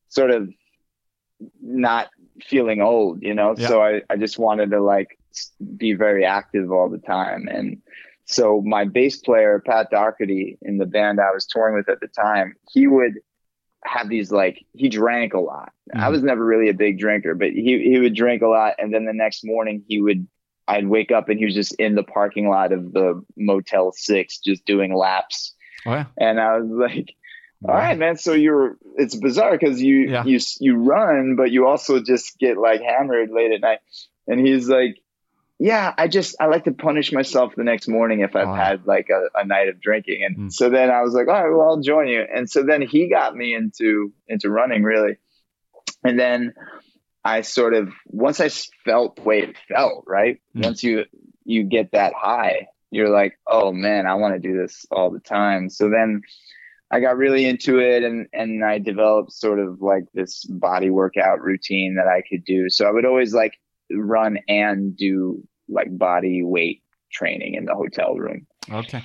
sort of not feeling old, you know. Yeah. So I, I just wanted to like be very active all the time, and so my bass player Pat Doherty in the band I was touring with at the time, he would have these like he drank a lot. I Mhm. was never really a big drinker, but he he would drink a lot, and then the next morning he would. I'd wake up and he was just in the parking lot of the Motel Six, just doing laps, oh, yeah. and I was like, all right, man. So you're it's bizarre because you Yeah. you you run, but you also just get like hammered late at night. And he's like, yeah, I just I like to punish myself the next morning if I've Wow. had like a, a night of drinking. And Mm. so then I was like, all right, well I'll join you. And so then he got me into into running really. And then I sort of once I felt the way it felt, right? Mm. Once you you get that high, you're like, oh man, I want to do this all the time. So then I got really into it and and I developed sort of like this body workout routine that I could do. So I would always like run and do like body weight training in the hotel room. Okay.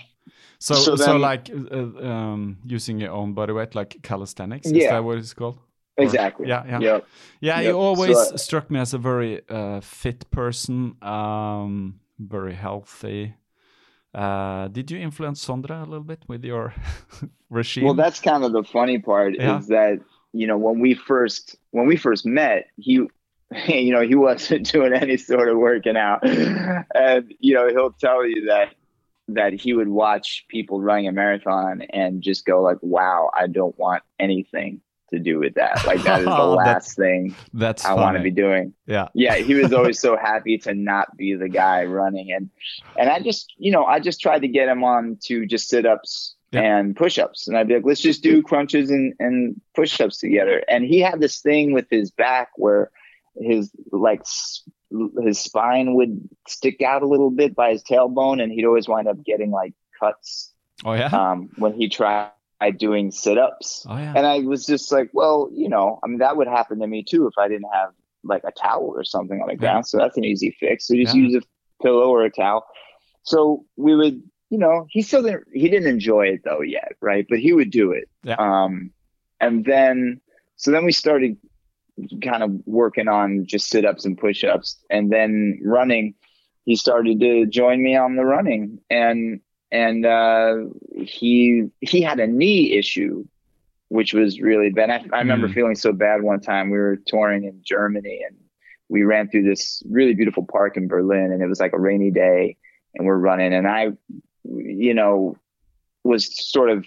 So So so, like uh, um, using your own body weight, like calisthenics. yeah. Is Yeah. that what it's called? Or- Exactly. Yeah, yeah. Yep. Yeah, Yep. you always So, uh, struck me as a very uh, fit person, um, very healthy. Uh, did you influence Sondre a little bit with your regime? Well, that's kind of the funny part Yeah. is that you know when we first when we first met, he you know he wasn't doing any sort of working out, and you know he'll tell you that that he would watch people running a marathon and just go like, "Wow, I don't want anything to do with that. Like that is the Oh, that's last thing that's I want to be doing." Yeah. yeah he was always so happy to not be the guy running and and i just you know i just tried to get him on to just sit-ups Yeah. and push-ups and i'd be like let's just do crunches and, and push-ups together and he had this thing with his back where his like his spine would stick out a little bit by his tailbone and he'd always wind up getting like cuts Oh yeah. um, when he tried doing sit-ups oh yeah. and I was just like, well, you know, I mean, that would happen to me too if I didn't have like a towel or something on the ground. So that's an easy fix. So just Yeah. use a pillow or a towel. So we would, you know, he still didn't, he didn't enjoy it though yet. Right. But he would do it. Yeah. Um, and then, so then we started kind of working on just sit ups and push ups and then running. He started to join me on the running and, and, uh, he, he had a knee issue which was really bad. I, I remember Mm. feeling so bad one time. We were touring in Germany and we ran through this really beautiful park in Berlin and it was like a rainy day and we're running and I, you know, was sort of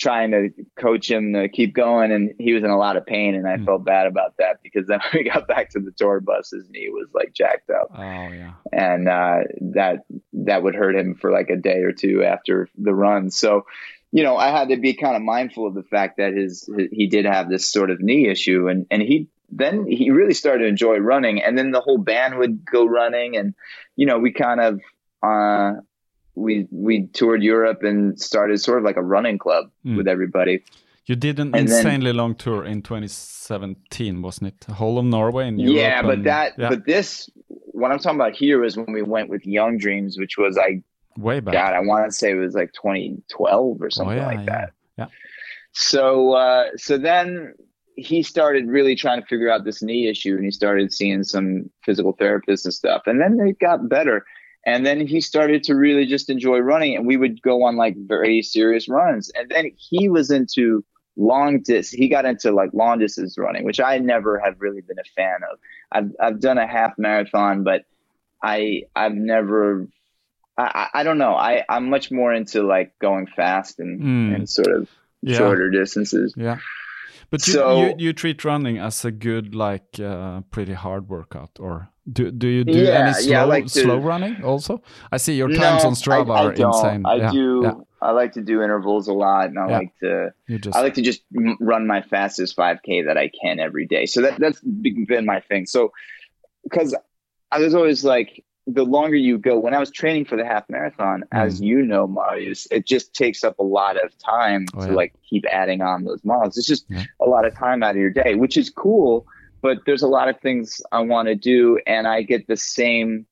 trying to coach him to keep going and he was in a lot of pain and I Mm. felt bad about that because then when we got back to the tour bus, his knee was like jacked up oh yeah. and uh, that that would hurt him for like a day or two after the run. So, you know, I had to be kind of mindful of the fact that his, he did have this sort of knee issue, and and he then he really started to enjoy running, and then the whole band would go running, and you know, we kind of. Uh, we we toured Europe and started sort of like a running club Mm. with everybody. You did an And then- insanely long tour in 2017, wasn't it? The whole of Norway and Europe. yeah, but and- that yeah, but this what I'm talking about here is when we went with Young Dreams, which was I way back. God, I want to say it was like 2012 or oh something yeah, like yeah, that. yeah. So uh, so then he started really trying to figure out this knee issue, and he started seeing some physical therapists and stuff, and then it got better. And then he started to really just enjoy running, and we would go on like very serious runs. And then he was into long dis. He got into like long distance running, which I never have really been a fan of. I've I've done a half marathon, but I I've never. I, I I don't know. I I'm much more into like going fast and Mm. and sort of Yeah. shorter distances. Yeah. But you, So- you you treat running as a good like uh, pretty hard workout or do do you do Yeah, any slow yeah, like to- slow running also? I see your times on Strava I, I are don't. insane. I yeah, do. I like to do intervals a lot, and I like to. Just I like to just run my fastest 5K that I can every day. So that that's be- been my thing. So because I was always like, the longer you go, when I was training for the half marathon, as mm. you know, Marius, it just takes up a lot of time Oh, to yeah. like keep adding on those miles. It's just Yeah. a lot of time out of your day, which is cool. But there's a lot of things I want to do, and I get the same.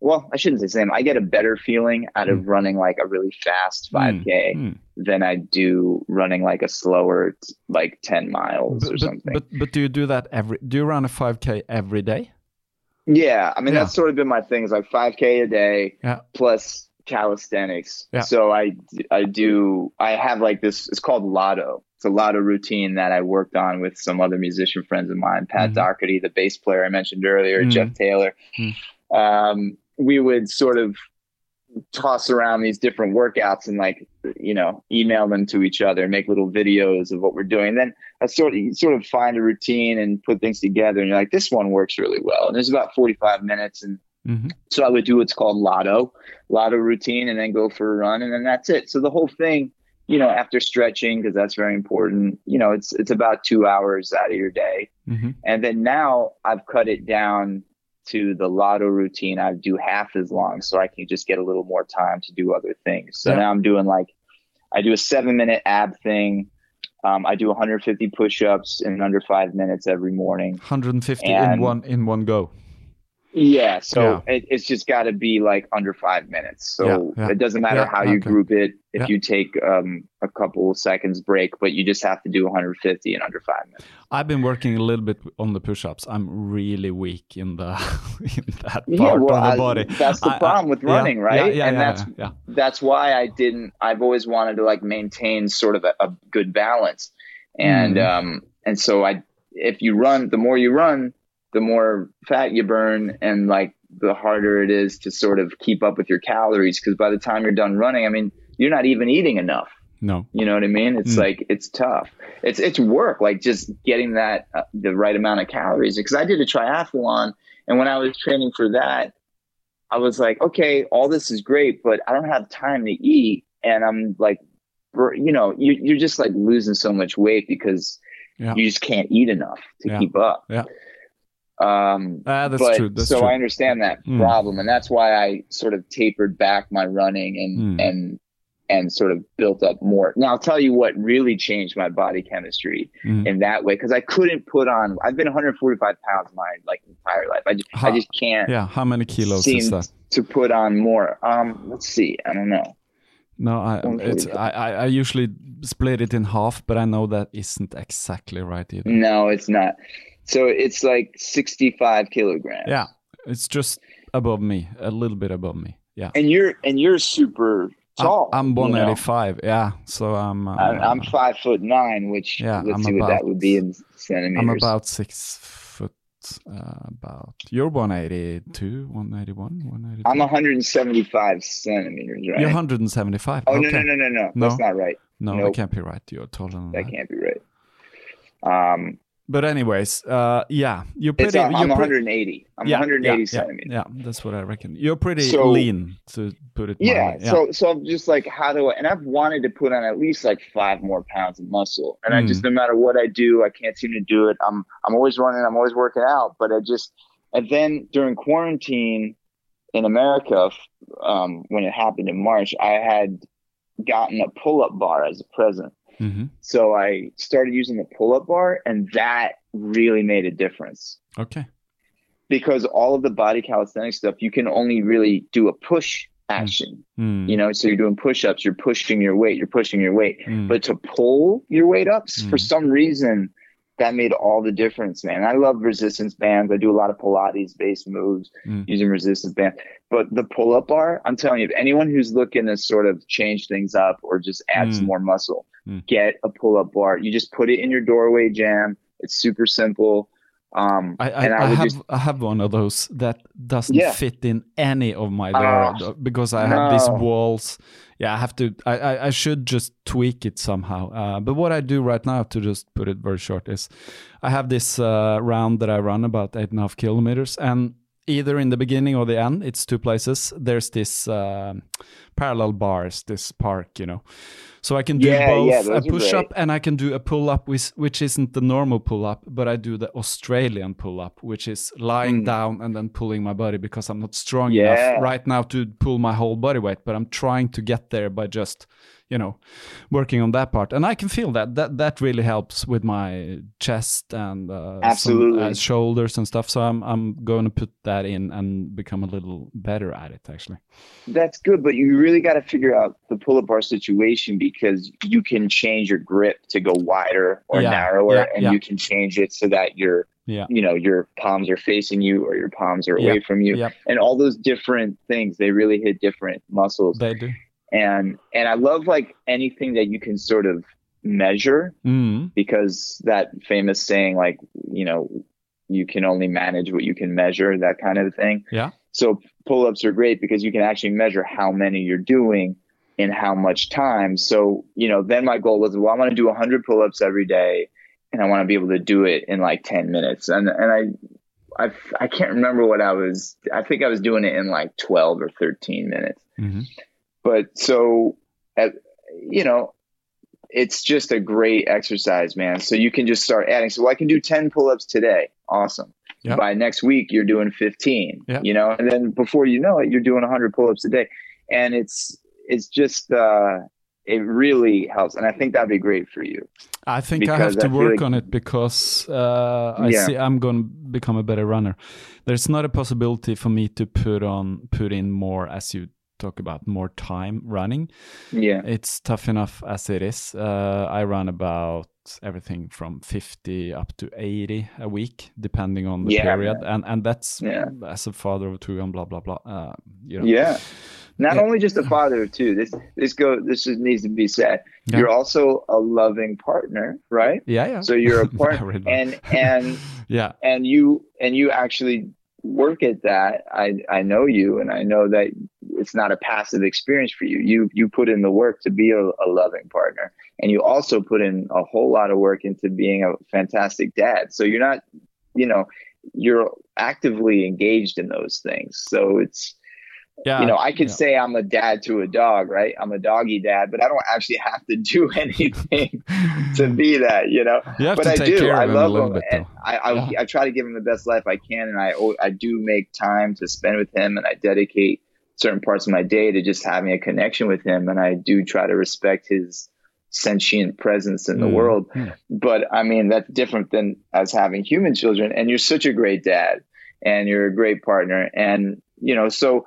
Well, I shouldn't say same. I get a better feeling out of mm. running like a really fast mm. 5K Mm. than I do running like a slower, like 10 miles But, or but, something. but but do you do that every? Do you run a 5k every day? Yeah, I mean, Yeah. that's sort of been my thing is like 5K a day Yeah. plus calisthenics. Yeah. So I, I do, I have like this, it's called Lotto. It's a Lotto routine that I worked on with some other musician friends of mine, Pat Mhm. Doherty, the bass player I mentioned earlier, Mhm. Jeff Taylor. Mhm. Um, we would sort of toss around these different workouts and like you know email them to each other make little videos of what we're doing. Then i sort of you sort of find a routine and put things together and you're like this one works really well. And there's about 45 minutes and hmm so i would do what's called lotto lotto routine and then go for a run and then that's it. So the whole thing you know, after stretching, because that's very important, you know, it's it's about two hours out of your day. hmm And then now I've cut it down to the lotto routine. I do half as long so I can just get a little more time to do other things. So Yeah. now I'm doing like, I do a seven minute ab thing. Um, I do 150 push ups in under five minutes every morning. 150 in one in one go. Yeah. So Yeah. It, it's just got to be like under five minutes. So Yeah, yeah. it doesn't matter how you okay. group it. If you take um, a couple seconds break, but you just have to do 150 in under five minutes. I've been working a little bit on the push-ups. I'm really weak in the in that part well, of the I- body. that's the I- I- problem with yeah, running, right? Yeah, And that's yeah, that's why I didn't. I've always wanted to like maintain sort of a, a good balance, and Mm. um, and so I, if you run, the more you run, the more fat you burn, and like the harder it is to sort of keep up with your calories because by the time you're done running, I mean, you're not even eating enough. No. You know what I mean? It's Mm. like it's tough. It's it's work, like just getting that uh, the right amount of calories. Because I did a triathlon, and when I was training for that, I was like, okay, all this is great, but I don't have time to eat, and I'm like, you know, you you're just like losing so much weight because Yeah. you just can't eat enough to Yeah. keep up. Yeah. Um, Ah, that's but true. That's so true. I understand that Mm. problem, and that's why I sort of tapered back my running and Mm. and and sort of built up more. Now I'll tell you what really changed my body chemistry Mm. in that way because I couldn't put on. I've been 145 pounds my like entire life. I just, I just can't Yeah. How many kilos is that? to put on more. Um, let's see. I don't know. No, I it's 145. I, I I usually split it in half, but I know that isn't exactly right either. No, it's not. So it's like 65 kilograms. Yeah, it's just above me, a little bit above me. Yeah. and you're and you're super tall. I'm, I'm you know? 185. Yeah, so I'm. Uh, I'm, I'm five foot nine, which Yeah, let's I'm see what that about- would be in centimeters. I'm about six foot. Uh, about you're 182, 181, 182. I'm 175 centimeters, right? You're 175. oh okay. no, no, no, no, no, No. That's not right. No, that can't be right. You're taller than That that. can't be right. Um, But anyways, uh, yeah, you're pretty. I'm you're pre- 180. I'm yeah, 180 yeah, centimeters. Yeah, yeah, that's what I reckon. You're pretty So- lean, to put it. Yeah, mildly. So so I'm just like, how do I? And I've wanted to put on at least like five more pounds of muscle, and I Mm. just no matter what I do, I can't seem to do it. I'm I'm always running, I'm always working out, but I just and then during quarantine in America, um, when it happened in March, I had gotten a pull up bar as a present. Mhm. So I started using the pull up bar, and that really made a difference Okay. because all of the body calisthenics stuff, you can only really do a push action. Mm, You know, so you're doing push ups, you're pushing your weight, you're pushing your weight. mm. But to pull your weight up, for Mm. some reason, that made all the difference, man. I love resistance bands. I do a lot of Pilates based moves Mm. using resistance bands. But the pull up bar, I'm telling you, if anyone who's looking to sort of change things up or just add Mm. some more muscle, Mm. get a pull up bar. You just put it in your doorway jam. It's super simple. Um, I, I, and I, would have just I have one of those that doesn't Yeah. fit in any of my Ah, there because I have these walls. Yeah, I have to. I, I, I should just tweak it somehow. Uh, but what I do right now, to just put it very short, is I have this uh, round that I run about eight and a half kilometers, and either in the beginning or the end, it's two places. There's this um parallel bars, this park, you know. So I can do Yeah, both yeah, a push up and I can do a pull up, which, which isn't the normal pull up, but I do the Australian pull up, which is lying Mm. down and then pulling my body because I'm not strong Yeah. enough right now to pull my whole body weight. But I'm trying to get there by just, you know, working on that part, and I can feel that that that really helps with my chest and uh, some, uh, shoulders and stuff. So I'm I'm going to put that in and become a little better at it actually. That's good, but you really got to figure out the pull-up bar situation because you can change your grip to go wider or Yeah, narrower, yeah, and yeah. you can change it so that your, Yeah. you know, your palms are facing you or your palms are away from you, and all those different things. They really hit different muscles, they do. And and I love like anything that you can sort of measure Mm, because that famous saying, like, you know, you can only manage what you can measure, that kind of thing. Yeah. So pull ups are great because you can actually measure how many you're doing in how much time. So, you know, then my goal was, well, I want to do 100 pull ups every day and I want to be able to do it in like 10 minutes. And, and I, I, I can't remember what I was, I think I was doing it in like 12 or 13 minutes mhm. But so at, you know it's just a great exercise, man. So you can just start adding. So well, I can do 10 pull-ups today. Awesome. Yeah. By next week, you're doing 15, Yeah. you know, and then before you know it, you're doing 100 pull-ups a day. And it's, it's just, uh, it really helps. And I think that'd be great for you. I think I have to I work like- on it because uh, I Yeah. see I'm going to become a better runner. There's not a possibility for me to put on put in more, as you talk about, more time running. Yeah. It's tough enough as it is. Uh, I run about everything from 50 up to 80 a week, depending on the Yeah, period, and and that's Yeah. as a father of two and blah blah blah. Uh, you know. Yeah. Not Yeah. only just a father of two. This this go this just needs to be said. You're also a loving partner, right? yeah, yeah. So you're a partner, and and yeah, and you and you actually work at that. I I know you, and I know that it's not a passive experience for you. You you put in the work to be a, a loving partner, and you also put in a whole lot of work into being a fantastic dad. So you're not, you know, you're actively engaged in those things. So it's yeah. you know, I could yeah. say I'm a dad to a dog, right? I'm a doggy dad, but I don't actually have to do anything to be that, you know. You but I do. I of him a love him. bit, and. I I, Yeah. I try to give him the best life I can, and I I do make time to spend with him, and I dedicate certain parts of my day to just having a connection with him, and I do try to respect his sentient presence in the Mm. world. Mm. But I mean, that's different than as having human children. And you're such a great dad, and you're a great partner, and you know so.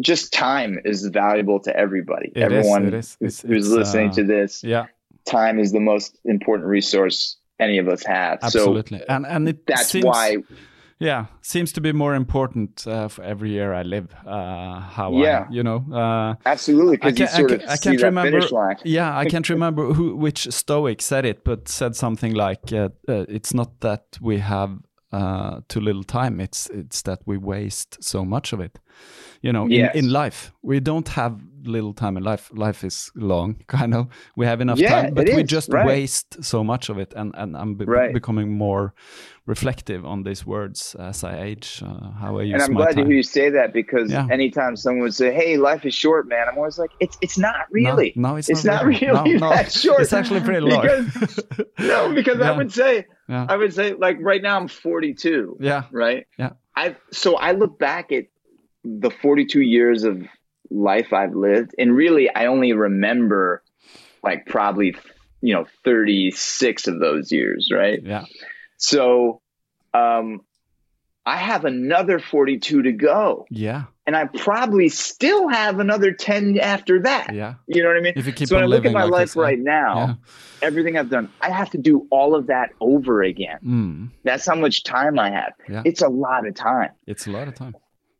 Just time is valuable to everybody. It is, Everyone is. It's- who's it's, listening uh, to this, Yeah, time is the most important resource any of us have. absolutely. and and it that's seems, why, yeah seems to be more important uh, for every year I live. Uh, how Yeah. I, you know. Uh, absolutely, because you sort can't- of I can't remember. Yeah, I can't remember who which Stoic said it, but said something like, uh, uh, "It's not that we have uh, too little time; it's it's that we waste so much of it." You know, Yes. in, in life, we don't have little time in life. Life is long, kind of. We have enough Yeah, time, but we is, just right. waste so much of it. And and I'm be- Right. becoming more reflective on these words as I age. Uh, how I use And I'm glad time. to hear you say that because Yeah. anytime someone would say, "Hey, life is short, man," I'm always like, "It's it's not really. No, no, it's, it's not, not really No, no. that short. It's actually pretty long. Because, no, because Yeah. I would say. I would say, like right now I'm 42, yeah, right? Yeah. I so I look back at the 42 years of life I've lived, and really I only remember like probably you know 36 of those years, right? yeah. So, um, I have another 42 to go, Yeah, and I probably still have another 10 after that. yeah. You know what I mean? If you keep so when I look at my like life this, right now, Yeah. everything I've done, I have to do all of that over again. Mm, That's how much time I have. Yeah. It's a lot of time. it's a lot of time.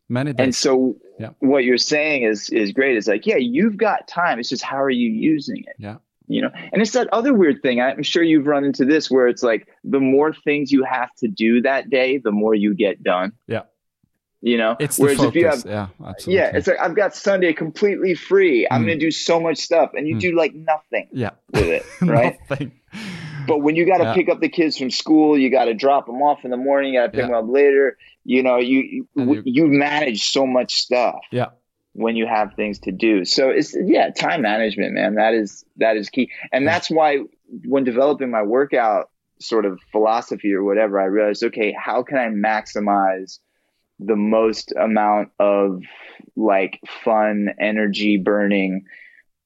Many days. And so Yeah. what you're saying is is great. It's like, yeah, you've got time. It's just how are you using it? yeah. You know, and it's that other weird thing. I'm sure you've run into this where it's like the more things you have to do that day, the more you get done. Yeah. You know, It's the whereas focus. if you have yeah, absolutely. yeah, it's like I've got Sunday completely free. I'm Mm. gonna do so much stuff, and you Mm. do like nothing yeah. with it, right? Nothing. But when you got to Yeah. pick up the kids from school, you got to drop them off in the morning, you got to pick Yeah. them up later. You know, you you, you- you manage so much stuff Yeah. when you have things to do. So it's yeah, time management, man. That is that is key, and that's why when developing my workout sort of philosophy or whatever, I realized okay, how can I maximize the most amount of like fun energy burning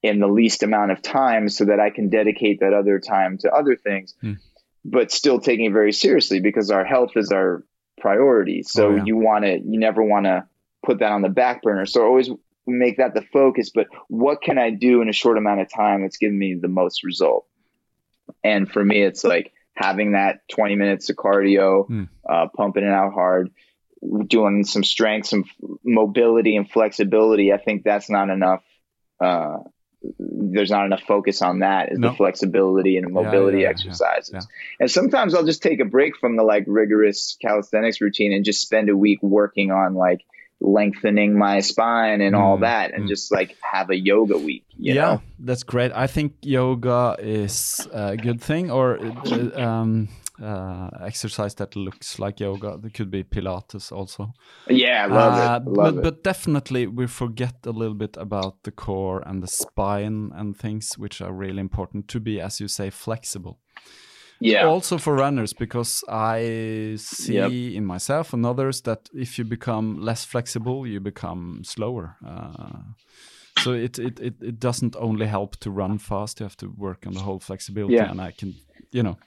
in the least amount of time so that I can dedicate that other time to other things, Hmm. but still taking it very seriously because our health is our priority. So Oh, yeah. you want to, you never want to put that on the back burner. So always make that the focus, but what can I do in a short amount of time that's giving me the most result? And for me, it's like having that 20 minutes of cardio, Hmm. uh, pumping it out hard, doing some strength, some mobility and flexibility. I think that's not enough. Uh, there's not enough focus on that is No. the flexibility and mobility yeah, yeah, exercises. yeah. And sometimes I'll just take a break from the like rigorous calisthenics routine and just spend a week working on like lengthening my spine and all Mm, that and mm. just like have a yoga week, you yeah, know? that's great. I think yoga is a good thing, or uh, um, uh, exercise that looks like yoga. It could be Pilates also. Yeah, love Uh, it. Love but, it. but definitely we forget a little bit about the core and the spine and things which are really important to be, as you say, flexible. yeah. Also for runners, because I see Yep. in myself and others that if you become less flexible, you become slower. Uh, so it, it, it, it doesn't only help to run fast; you have to work on the whole flexibility. Yeah. And I can, you know,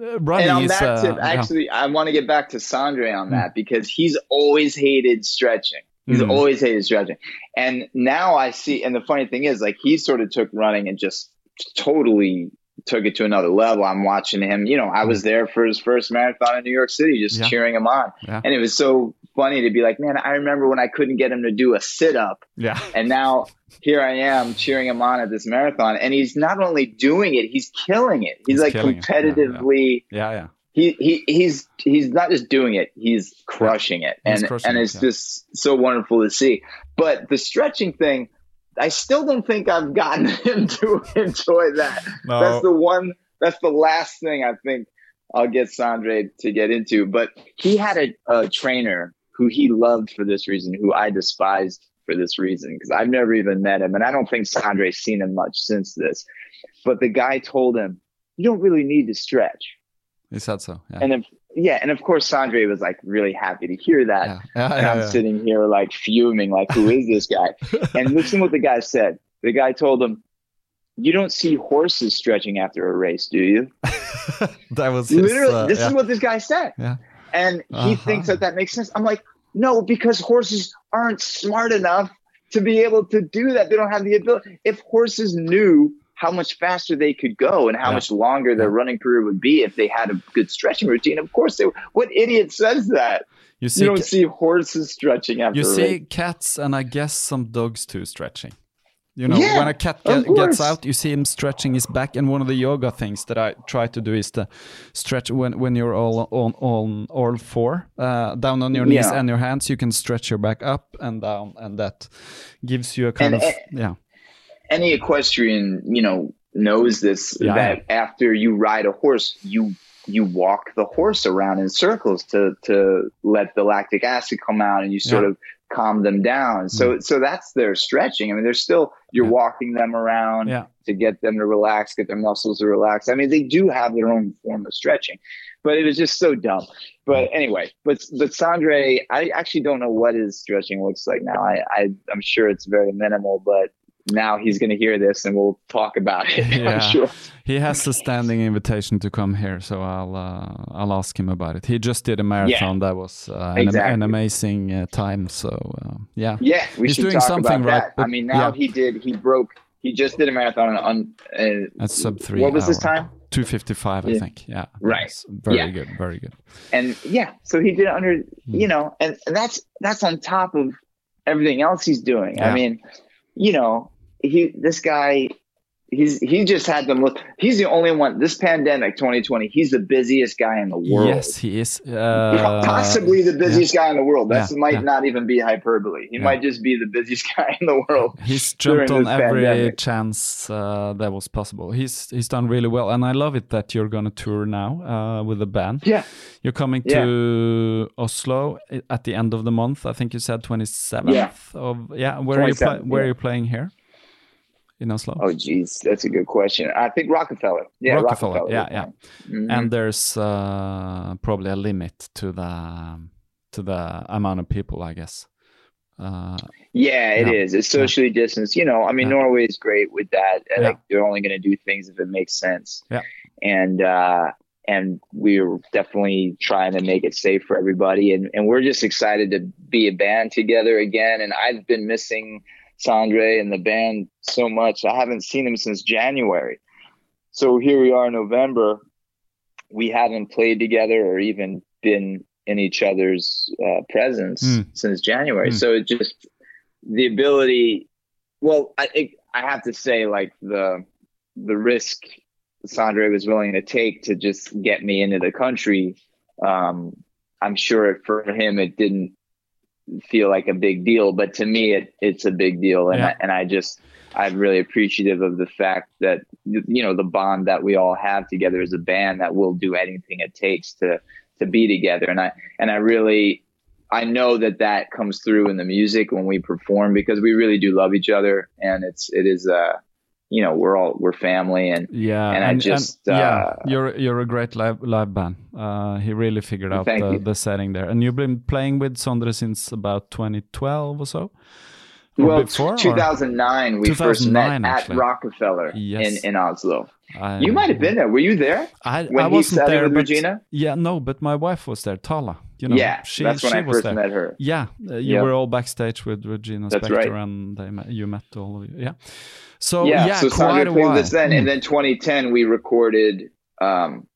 uh, running and on is that uh, tip, yeah. actually, I want to get back to Sondre on that because he's always hated stretching. He's Mm. always hated stretching. And now I see, and the funny thing is, like, he sort of took running and just totally took it to another level. I'm watching him, you know, I was there for his first marathon in New York City, just Mm. Yeah. cheering him on. Yeah. And it was so funny to be like, man, I remember when I couldn't get him to do a sit up. yeah. And now here I am cheering him on at this marathon. And he's not only doing it, he's killing it. He's, He's like it. Yeah, yeah. competitively Yeah, yeah. he, he he's he's not just doing it he's crushing it He's and crushing and it, it's yeah. just so wonderful to see but the stretching thing i still don't think i've gotten him to enjoy that No. that's the one that's the last thing i think i'll get Sondre to get into but he had a, a trainer who he loved for this reason who i despised for this reason because i've never even met him and i don't think Sondre's seen him much since this but the guy told him you don't really need to stretch He said so. Yeah. and if yeah, and of course Sondre was like really happy to hear that. yeah. Yeah, And yeah, I'm sitting here like fuming, like who is this guy? and listen what the guy said. The guy told him, "You don't see horses stretching after a race, do you?" that was his, Literally, uh, this is what this guy said. And he Uh-huh. thinks that that makes sense. I'm like, no, because horses aren't smart enough to be able to do that. They don't have the ability. If horses knew how much faster they could go and how Yeah. much longer their running career would be if they had a good stretching routine, of course they. What idiot says that? You see, You don't see horses stretching after you see cats and I guess some dogs too stretching. You know, Yeah, when a cat get, gets out, you see him stretching his back. And one of the yoga things that I try to do is to stretch when when you're all on on all four, uh, down on your knees Yeah. and your hands. You can stretch your back up and down, and that gives you a kind And- of yeah, Any equestrian, you know, knows this Yeah. that after you ride a horse, you you walk the horse around in circles to to let the lactic acid come out and you sort Yeah. Mm. of calm them down. So so that's their stretching. I mean, they're still you're Yeah. walking them around Yeah. to get them to relax, get their muscles to relax. I mean, they do have their own form of stretching, but it was just so dumb. But anyway, but but Sondre, I actually don't know what his stretching looks like now. I, I I'm sure it's very minimal, but now he's going to hear this and we'll talk about it. Yeah. I'm sure. He has a standing invitation to come here, so I'll uh, I'll ask him about it. He just did a marathon that was uh, an, Exactly. an amazing uh, time. So uh, yeah, Yeah, we He's should doing talk something about right, that. I mean, now yeah. he did. He broke. He just did a marathon on. Uh, at sub three. What was his hour. time? Two fifty five, I think. Yeah, Right. That's Very Yeah. good. Very good. and yeah, so he did under. Hmm. You know, and, and that's that's on top of everything else he's doing. Yeah. I mean, you know, he this guy. He's he just had the most. He's the only one. This pandemic, 2020. He's the busiest guy in the world. Yes, he is. Uh, possibly the busiest guy in the world. That Yeah, might yeah. not even be hyperbole. He Yeah. might just be the busiest guy in the world. He's jumped on every pandemic. chance uh, that was possible. He's he's done really well, and I love it that you're gonna tour now uh, with the band. Yeah, You're coming to Oslo at the end of the month. I think you said 27th Yeah. of yeah. Where are you play, 27th, Where are you playing here in Oslo? Oh, geez, that's a good question. I think Rockefeller. Yeah, Rockefeller, Rockefeller. yeah, yeah. Mhm. And there's uh, probably a limit to the to the amount of people, I guess. Uh, yeah, it Yeah. is. It's socially distanced. You know, I mean, Yeah. Norway is great with that. Yeah. Like, they're only going to do things if it makes sense. Yeah. And uh, and we're definitely trying to make it safe for everybody. And and we're just excited to be a band together again. And I've been missing Sondre and the band so much. I haven't seen him since January. So here we are in November. We haven't played together or even been in each other's uh, presence Mm. since January. Mm. So it just the ability. Well, I it, I have to say, like the the risk Sondre was willing to take to just get me into the country. Um, I'm sure for him it didn't feel like a big deal, but to me it it's a big deal, and Yeah. I, and I just I'm really appreciative of the fact that you know the bond that we all have together as a band that we'll do anything it takes to to be together. And I and I really I know that that comes through in the music when we perform because we really do love each other and it's it is uh you know we're all we're family and yeah and, I just and, yeah uh, you're you're a great live live band uh he really figured out the, the setting there and you've been playing with Sondre since about 2012 or so Or well before, or- 2009 we first met actually. at Rockefeller Yes. in in Oslo. I- You might have been there. Were you there? I, when I wasn't there with but, Regina? yeah no but my wife was there Tala you know yeah, she, that's when she I was first there. met her. Yeah, uh, you Yep. were all backstage with Regina That's right. and they met, you met all of you. Yeah. So yeah, yeah, so quite a while. with us then, Mm. and then 2010 we recorded um,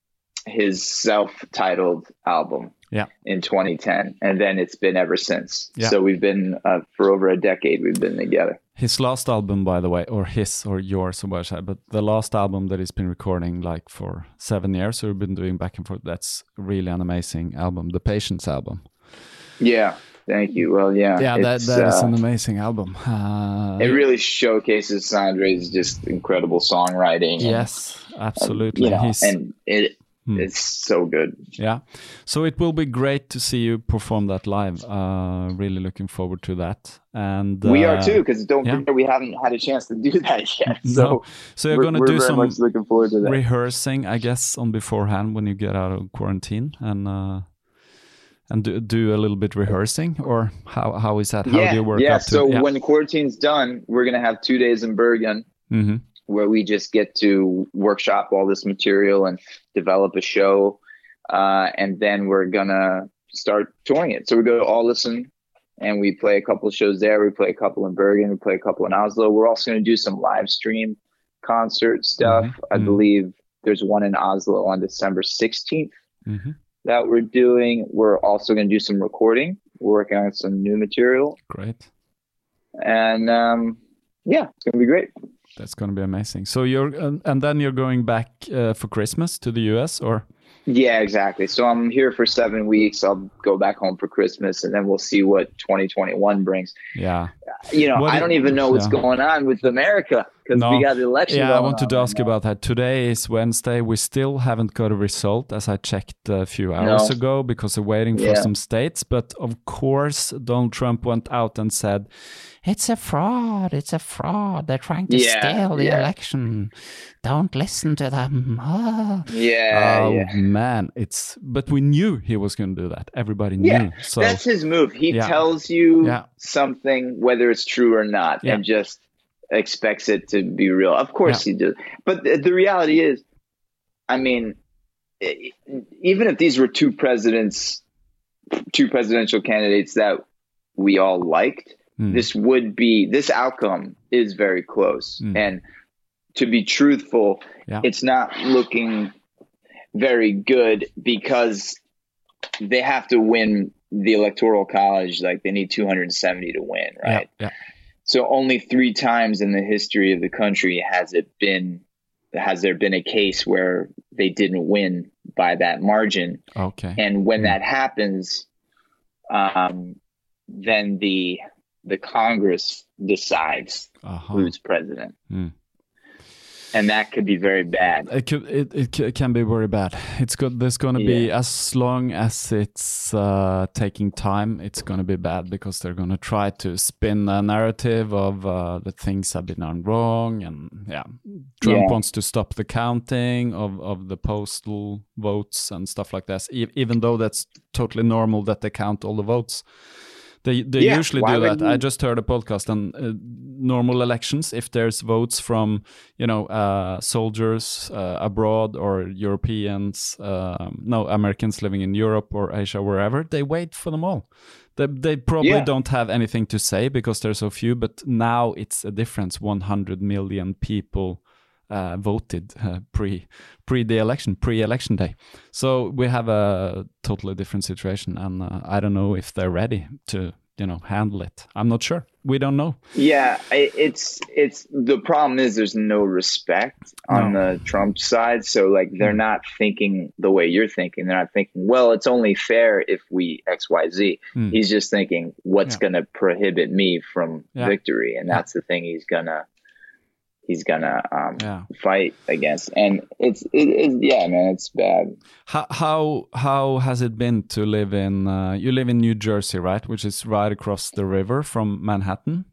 his self-titled album. Yeah. In 2010, and then it's been ever since. Yeah. So we've been uh, for over a decade. We've been together. His last album, by the way, or his or yours, or what I say, but the last album that he's been recording like for seven years, so we've been doing back and forth. That's really an amazing album, the Patience album. Yeah. Thank you. Well, yeah. Yeah, that that is uh, an amazing album. Uh, It really showcases Sondre's just incredible songwriting. and, yes, absolutely. you know, He's and it Hmm. it's so good. Yeah. So it will be great to see you perform that live. Uh, really looking forward to that. And we uh, are too, because don't yeah. forget we haven't had a chance to do that yet. So no. So you're going to do some looking forward to that. rehearsing, I guess, on beforehand when you get out of quarantine and uh, and do, do a little bit rehearsing, or how how is that? How yeah, do you work yeah. up to So it? Yeah. when quarantine's done, we're gonna have two days in Bergen hmm where we just get to workshop all this material and develop a show, uh, and then we're gonna start touring it. So we go to Ålesund and we play a couple of shows there. We play a couple in Bergen. We play a couple in Oslo. We're also gonna do some live stream concert stuff. I mhm. believe there's one in Oslo on December 16th hmm that we're doing. We're also going to do some recording. We're working on some new material, Great. and um, yeah, it's going to be great. That's going to be amazing. So you're and, and then you're going back uh, for Christmas to the US, or Yeah, exactly. So I'm here for seven weeks. I'll go back home for Christmas, and then we'll see what 2021 brings. yeah. You know, What I don't even know what's yeah. going on with America because No. we got election. Yeah, I wanted to ask now. about that. Today is Wednesday. We still haven't got a result, as I checked a few hours No. ago, because we're waiting for Yeah. some states. But of course, Donald Trump went out and said, "It's a fraud. It's a fraud. They're trying to Yeah, steal the yeah. election. Don't listen to them." Ah. Yeah, oh yeah. man, it's. But we knew he was going to do that. Everybody knew. So That's his move. He tells you something, whether it's true or not, and just expects it to be real. Of course he does. But the, the reality is, I mean, e- even if these were two presidents, two presidential candidates that we all liked, Hmm. this would be this outcome is very close. Hmm. And to be truthful, Yeah. it's not looking very good because they have to win the electoral college like they need 270 to win right yeah, yeah. So only three times in the history of the country has it been has there been a case where they didn't win by that margin Okay. and when Hmm. that happens um, then the the congress decides Uh-huh. who's president Hmm. And that could be very bad It, could, it, it can be very bad. It's good. There's going to be Yeah. as long as it's uh, taking time, it's going to be bad because they're going to try to spin a narrative of uh, that things have been done wrong, and yeah, Trump Yeah. wants to stop the counting of of the postal votes and stuff like that. E- even though that's totally normal that they count all the votes. They they Yeah, usually do that. I just heard a podcast on uh, normal elections. If there's votes from you know uh, soldiers uh, abroad or Europeans, um, no Americans living in Europe or Asia, wherever, they wait for them all. They they probably Yeah. don't have anything to say because there's so few. But now it's a difference. 100 million people. Uh, voted uh, pre pre the election pre election day, so we have a totally different situation, and uh, I don't know if they're ready to you know handle it. I'm not sure. We don't know. Yeah, it's it's the problem is there's no respect on No. the Trump side. So like they're Mm. not thinking the way you're thinking. They're not thinking, well, it's only fair if we X Y Z. Mm. He's just thinking, what's Yeah. going to prohibit me from Yeah. victory, and Yeah. that's the thing he's gonna he's gonna um, Yeah. fight against. And it's it, it, yeah, man, it's bad. How how how has it been to live in? Uh, you live in New Jersey, right? Which is right across the river from Manhattan.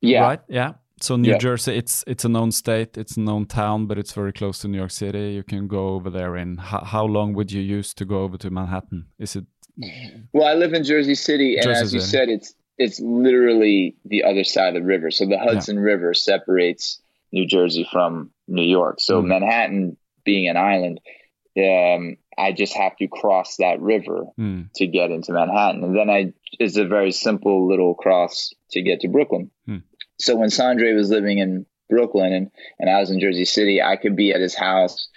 Yeah, Right. Yeah. So New Yeah. Jersey, it's it's a known state, it's a known town, but it's very close to New York City. You can go over there in how, how long would you use to go over to Manhattan? Is it Well, I live in Jersey City, and Jersey as you City. said, it's it's literally the other side of the river. So the Hudson River separates New Jersey from New York. So Mm. Manhattan, being an island, um, I just have to cross that river mm, to get into Manhattan, and then I it's a very simple little cross to get to Brooklyn. Hmm. So when Sondre was living in Brooklyn and and I was in Jersey City, I could be at his house,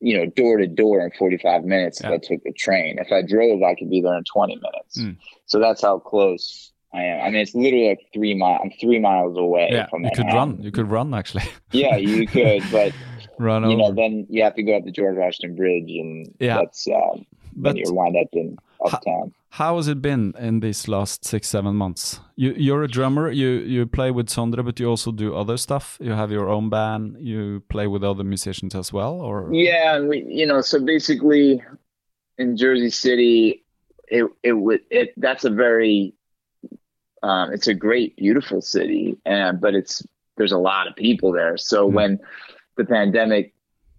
you know, door to door in 45 minutes Yeah. if I took the train. If I drove, I could be there in 20 minutes. Hmm. So that's how close I am. I mean, it's literally like three miles. I'm three miles away yeah, from you could run. You could run actually. Yeah, you could, but run you know, then you have to go up the George Washington Bridge, and Yeah. that's um, But then you wind up in uptown. how has it been in these last six seven months? You you're a drummer. You you play with Sondre, but you also do other stuff. You have your own band. You play with other musicians as well, or Yeah, and we, you know, so basically, in Jersey City, it it would it that's a very, um, it's a great, beautiful city, and but it's there's a lot of people there. So Mhm. when the pandemic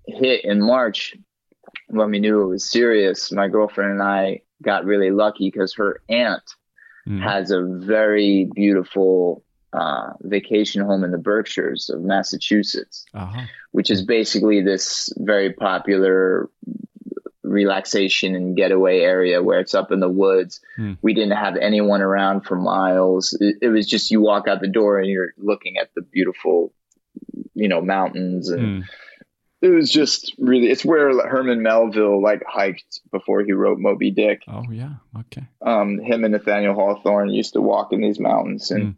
hit in March, when we knew it was serious, my girlfriend and I got really lucky because her aunt Mm. has a very beautiful uh, vacation home in the Berkshires of Massachusetts Aha. which is basically this very popular relaxation and getaway area where it's up in the woods. Hmm. We didn't have anyone around for miles. It, it was just you walk out the door and you're looking at the beautiful, you know, mountains and Mm. it was just really it's where Herman Melville like hiked before he wrote Moby Dick. Oh yeah. Okay. Um, him and Nathaniel Hawthorne used to walk in these mountains and Mm.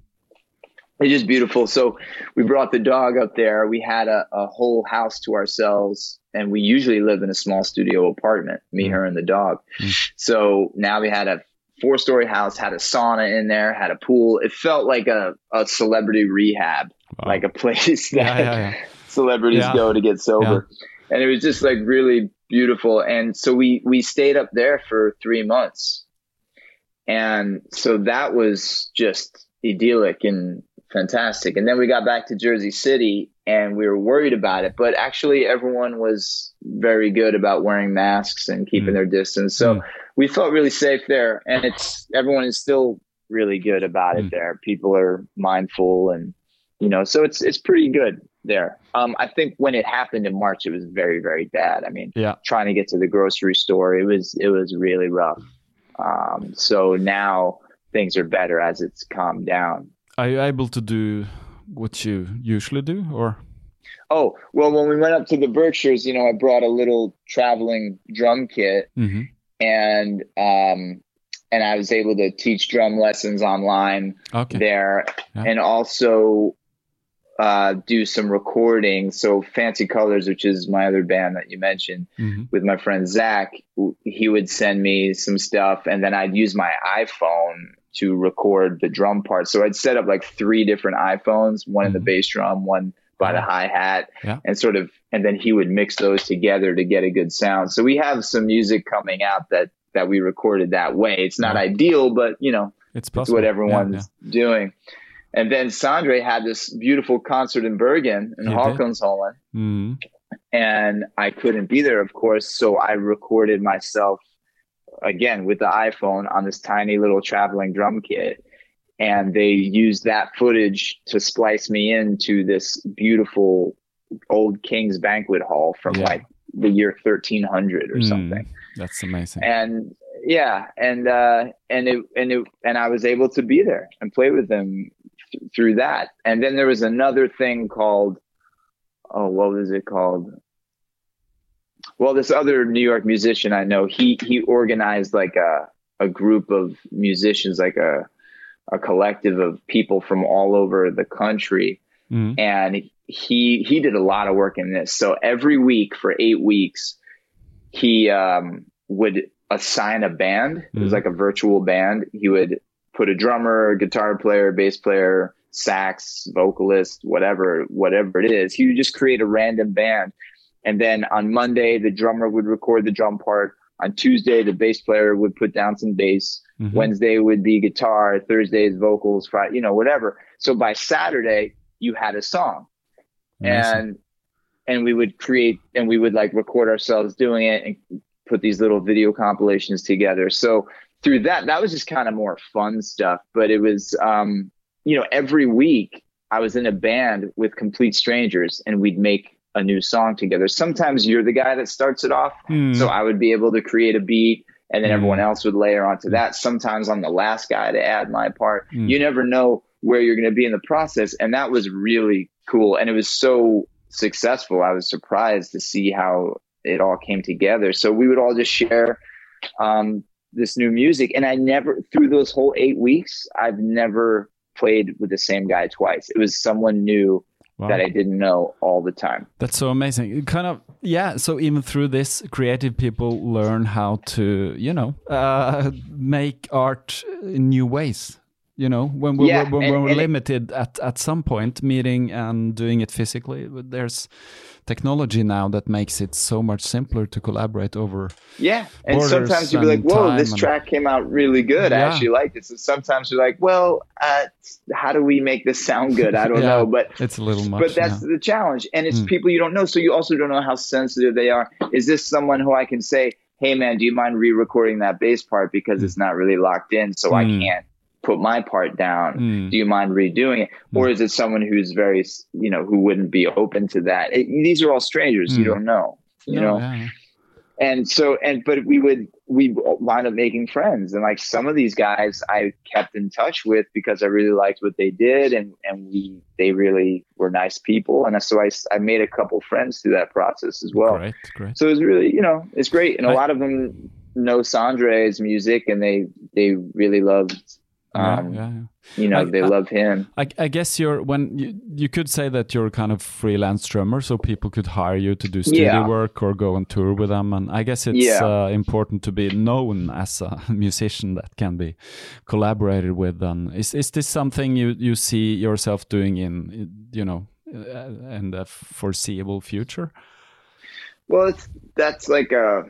It's just beautiful. So we brought the dog up there. We had a, a whole house to ourselves and we usually live in a small studio apartment, me, Mm. her and the dog. Mm. So now we had a four story house, had a sauna in there, had a pool. It felt like a, a celebrity rehab, Wow. like a place that yeah, yeah, yeah. celebrities go to get sober. And it was just like really beautiful. And so we we stayed up there for three months. And so that was just idyllic and fantastic. And then we got back to Jersey City and we were worried about it. But actually everyone was very good about wearing masks and keeping Mm. their distance. So Mm. we felt really safe there. And it's everyone is still really good about it Mm. there. People are mindful and you know, so it's it's pretty good there. Um, I think when it happened in March, it was very very bad. I mean, Yeah. trying to get to the grocery store, it was it was really rough. Um, so now things are better as it's calmed down. Are you able to do what you usually do, or? Oh well, when we went up to the Berkshires, you know, I brought a little traveling drum kit, hmm and um, and I was able to teach drum lessons online Okay. there, Yeah. and also uh, do some recording. So Fancy Colors, which is my other band that you mentioned, hmm with my friend Zach, he would send me some stuff, and then I'd use my iPhone to record the drum part. So I'd set up like three different iPhones, one in the Mhm. bass drum, one by the hi hat, Yeah. and sort of, and then he would mix those together to get a good sound. So we have some music coming out that that we recorded that way. It's not Yeah. ideal, but you know, It's it's what Yeah, everyone's doing. And then Sondre had this beautiful concert in Bergen in He did. Håkonshallen yeah. Mhm. and I couldn't be there, of course. So I recorded myself again with the iPhone on this tiny little traveling drum kit. And they used that footage to splice me into this beautiful old King's banquet hall from Yeah. like the year 1300 or Mm. something. That's amazing. And yeah, and, uh, and it, and it, and I was able to be there and play with them th- through that. And then there was another thing called, oh, what was it called? Well, this other New York musician I know, he he organized like a a group of musicians, like a a collective of people from all over the country, Mhm. and he he did a lot of work in this. So every week for eight weeks, he um, would assign a band. It was Mhm. like a virtual band. He would put a drummer, guitar player, bass player, sax, vocalist, whatever, whatever it is. He would just create a random band. And then on Monday, the drummer would record the drum part. On Tuesday, the bass player would put down some bass. Mhm. Wednesday would be guitar. Thursday is vocals. Friday, you know, whatever. So by Saturday, you had a song Amazing. and and we would create and we would like record ourselves doing it and put these little video compilations together so through that that was just kind of more fun stuff but it was um you know every week i was in a band with complete strangers and we'd make a new song together. Sometimes you're the guy that starts it off Hmm. so i would be able to create a beat and then Mm. everyone else would layer onto that. Sometimes i'm the last guy to add my part. Mm. you never know where you're going to be in the process and that was really cool and it was so successful. I was surprised to see how it all came together. So we would all just share um, this new music and i never through those whole eight weeks i've never played with the same guy twice. It was someone new Wow. that i didn't know all the time That's so amazing. It Kind of, yeah. So even through this, creative people learn how to, you know, uh, make art in new ways. You know, when we're, Yeah, when, and- when we're limited at at some point, meeting and doing it physically, there's technology now that makes it so much simpler to collaborate over. Yeah, and sometimes you'll be like, "Whoa, this track came out really good. I actually liked it." So sometimes you're like, "Well, uh, how do we make this sound good? I don't Yeah, know." But it's a little much. but that's yeah. the challenge, and it's Mm. people you don't know, so you also don't know how sensitive they are. Is this someone who I can say, "Hey, man, do you mind re-recording that bass part because it's not really locked in, so I Mm. can't put my part down." Mm. Do you mind redoing it, or is it someone who's very, you know, who wouldn't be open to that? It, these are all strangers. You Mm. don't know. You No, know, yeah, and so and but we would we wind up making friends and like some of these guys i kept in touch with because i really liked what they did and and we they really were nice people and so i, I made a couple friends through that process as well great, great. so it was really you know it's great and a I- lot of them know Sondre's music and they they really loved um yeah, yeah. you know I- they I- love him I, I guess you're when you, you could say that you're kind of freelance drummer, so people could hire you to do studio Yeah. work or go on tour with them. And I guess it's uh, important to be known as a musician that can be collaborated with. And is is this something you you see yourself doing in you know uh, in the foreseeable future? Well, it's that's like a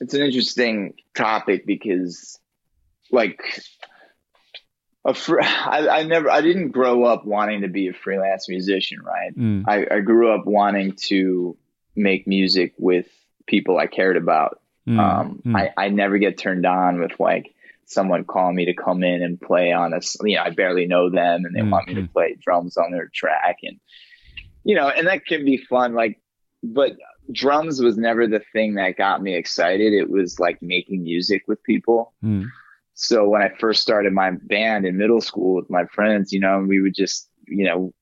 it's an interesting topic because like a fr- I, I never I didn't grow up wanting to be a freelance musician, right? Mm. I, I grew up wanting to make music with people I cared about. Mm, Um, mm. I, I never get turned on with like someone calling me to come in and play on a you know, I barely know them and they Mm, want me to mm. play drums on their track. And, you know, and that can be fun. Like, but drums was never the thing that got me excited. It was like making music with people. So when I first started my band in middle school with my friends, you know, and we would just, you know,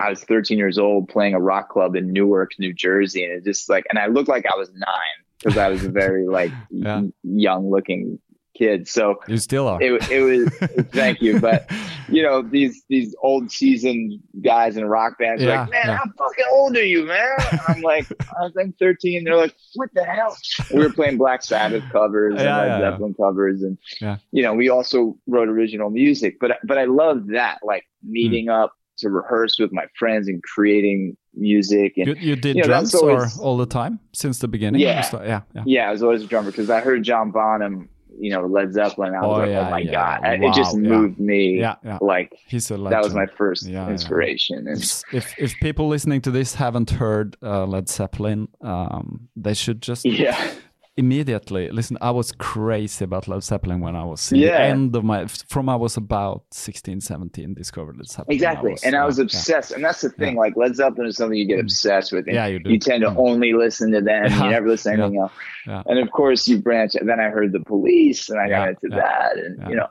I was 13 years old playing a rock club in Newark, New Jersey, and it just like, and I looked like I was nine because I was a very like Yeah. young looking kid. So You still are. it, it was, thank you, but you know, these these old seasoned guys in rock bands are Yeah, like, man, yeah. how fucking old are you, man? I'm like, I think 13. They're like, what the hell? We were playing Black Sabbath covers and Yeah, Led yeah. Zeppelin covers, and Yeah. you know, we also wrote original music. But but I loved that, like meeting Hmm. up to rehearse with my friends and creating music. And you, you did you know, drums always- or all the time since the beginning? Yeah. Yeah, yeah. yeah, I was always a drummer because I heard John Bonham, you know, Led Zeppelin. I was Oh, like, yeah, oh my yeah. god, it just Wow, yeah. moved me. Yeah, yeah. Like He's a legend. that was my first inspiration. And if if people listening to this haven't heard uh, Led Zeppelin, um, they should just yeah, immediately listen. I was crazy about Led Zeppelin when I was in the end of my from I was about 16, 17, discovered Led Zeppelin. exactly. and I was obsessed. And that's the thing. Like Led Zeppelin is something you get obsessed with. Yeah, you do. You tend to Mm. only listen to them. Yeah, You never listen to yeah, anything else. yeah. And of course, you branch. And then I heard the police, and I got into yeah, that, and yeah. you know.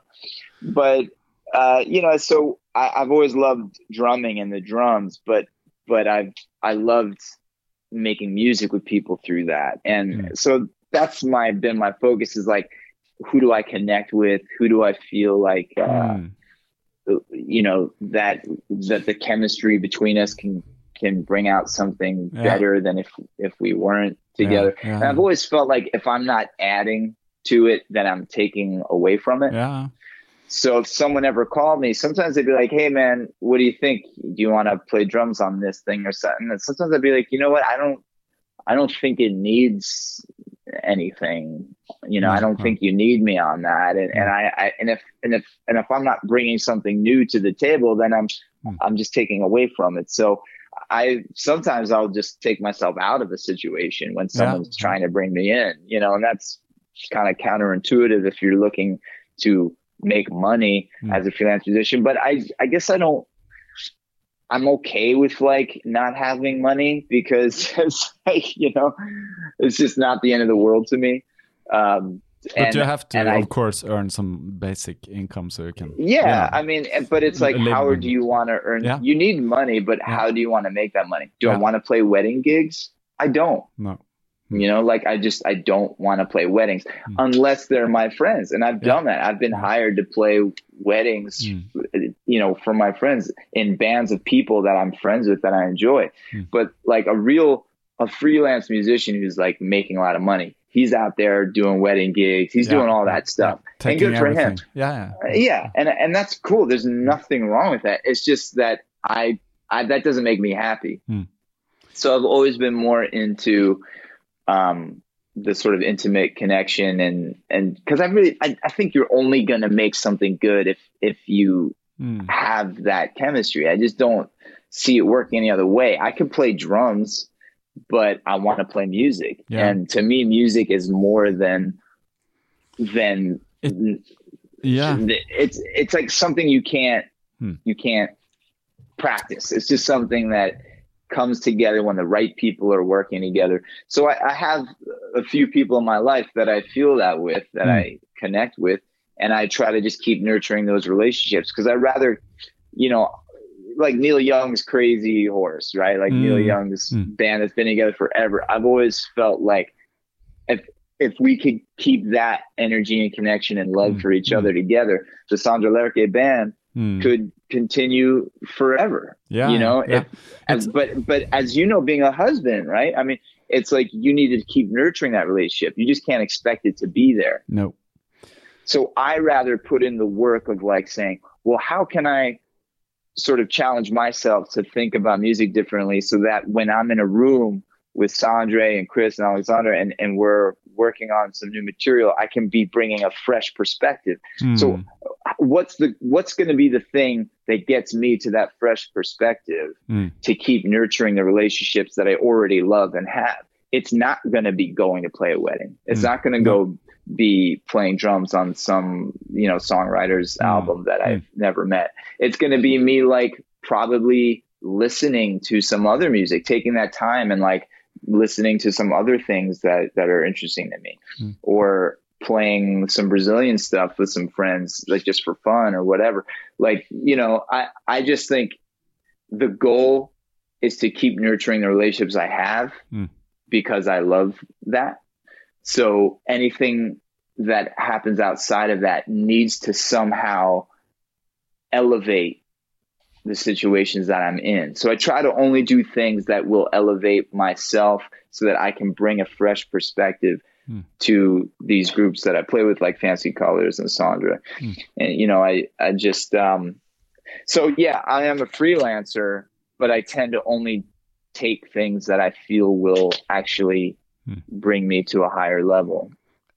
But uh, you know, so I, I've always loved drumming and the drums, but but I've I loved making music with people through that, and Mm. so that's my been my focus is like, who do I connect with? Who do I feel like? Uh, Mm. you know that that the chemistry between us can can bring out something Yeah. better than if if we weren't together. Yeah, And. I've always felt like if I'm not adding to it, then I'm taking away from it. yeah. So if someone ever called me, sometimes they'd be like, "Hey, man, what do you think? Do you want to play drums on this thing or something?" And sometimes I'd be like, "You know what? I don't, I don't think it needs anything. You know, I don't think you need me on that. And and I, I and if and if and if I'm not bringing something new to the table, then I'm hmm. I'm just taking away from it. So I sometimes I'll just take myself out of a situation when someone's trying to bring me in, you know, and that's kind of counterintuitive if you're looking to make money hmm. as a freelance musician. But I I guess I don't I'm okay with like not having money because it's like, you know, it's just not the end of the world to me. Um, But and- you have to, of I- course, earn some basic income so you can. yeah, I mean, but it's like, how do you want to earn? Yeah. You need money, but how do you want to make that money? Do I want to play wedding gigs? I don't. no. You know, like I just I don't want to play weddings Hmm. unless they're my friends, and I've done that. I've been hired to play weddings, Hmm. You know, for my friends in bands of people that I'm friends with that I enjoy. Hmm. But like a real a freelance musician who's like making a lot of money, he's out there doing wedding gigs, he's Yeah, doing all that stuff, yeah. and good for him. everything. Yeah, yeah. Uh, yeah and and that's cool there's nothing wrong with that it's just that i i that doesn't make me happy Hmm. so i've always been more into um the sort of intimate connection and and because i really I, I think you're only going to make something good if if you Mm. have that chemistry i just don't see it working any other way i could play drums but i want to play music Yeah. and to me music is more than than Yeah. it's it's like something you can't Hmm. you can't practice. It's just something that comes together when the right people are working together. So I, I have a few people in my life that I feel that with, that Hmm. I connect with, and I try to just keep nurturing those relationships because I rather, you know, like Neil Young's Crazy Horse, right? Like Neil Mm. Young's Mm. band that's been together forever. I've always felt like if if we could keep that energy and connection and love Mm. for each Mm. other together, the Sondre Lerche band Mm. could continue forever. Yeah, you know, yeah. if, as, but but as you know, being a husband, right? I mean, it's like you need to keep nurturing that relationship. You just can't expect it to be there. No. So I rather put in the work of like saying, well, how can I sort of challenge myself to think about music differently so that when I'm in a room with Sandre and Chris and Alexander and, and we're working on some new material, I can be bringing a fresh perspective. So Mm. what's the what's going to be the thing that gets me to that fresh perspective Mm. to keep nurturing the relationships that I already love and have? It's not going to be going to play a wedding. It's Mm. not going to go be playing drums on some, you know, songwriter's Mm. album that I've never met. It's going to be me like probably listening to some other music, taking that time and like listening to some other things that that are interesting to me Mm. or playing some Brazilian stuff with some friends, like just for fun or whatever. Like, you know, I, I just think the goal is to keep nurturing the relationships I have Mm. because I love that. So anything that happens outside of that needs to somehow elevate the situations that I'm in. So I try to only do things that will elevate myself so that I can bring a fresh perspective Hmm. to these groups that I play with, like Fancy Colors and Sondre. Hmm. And, you know, I, I just, um, so yeah, I am a freelancer, but I tend to only take things that I feel will actually Hmm. bring me to a higher level.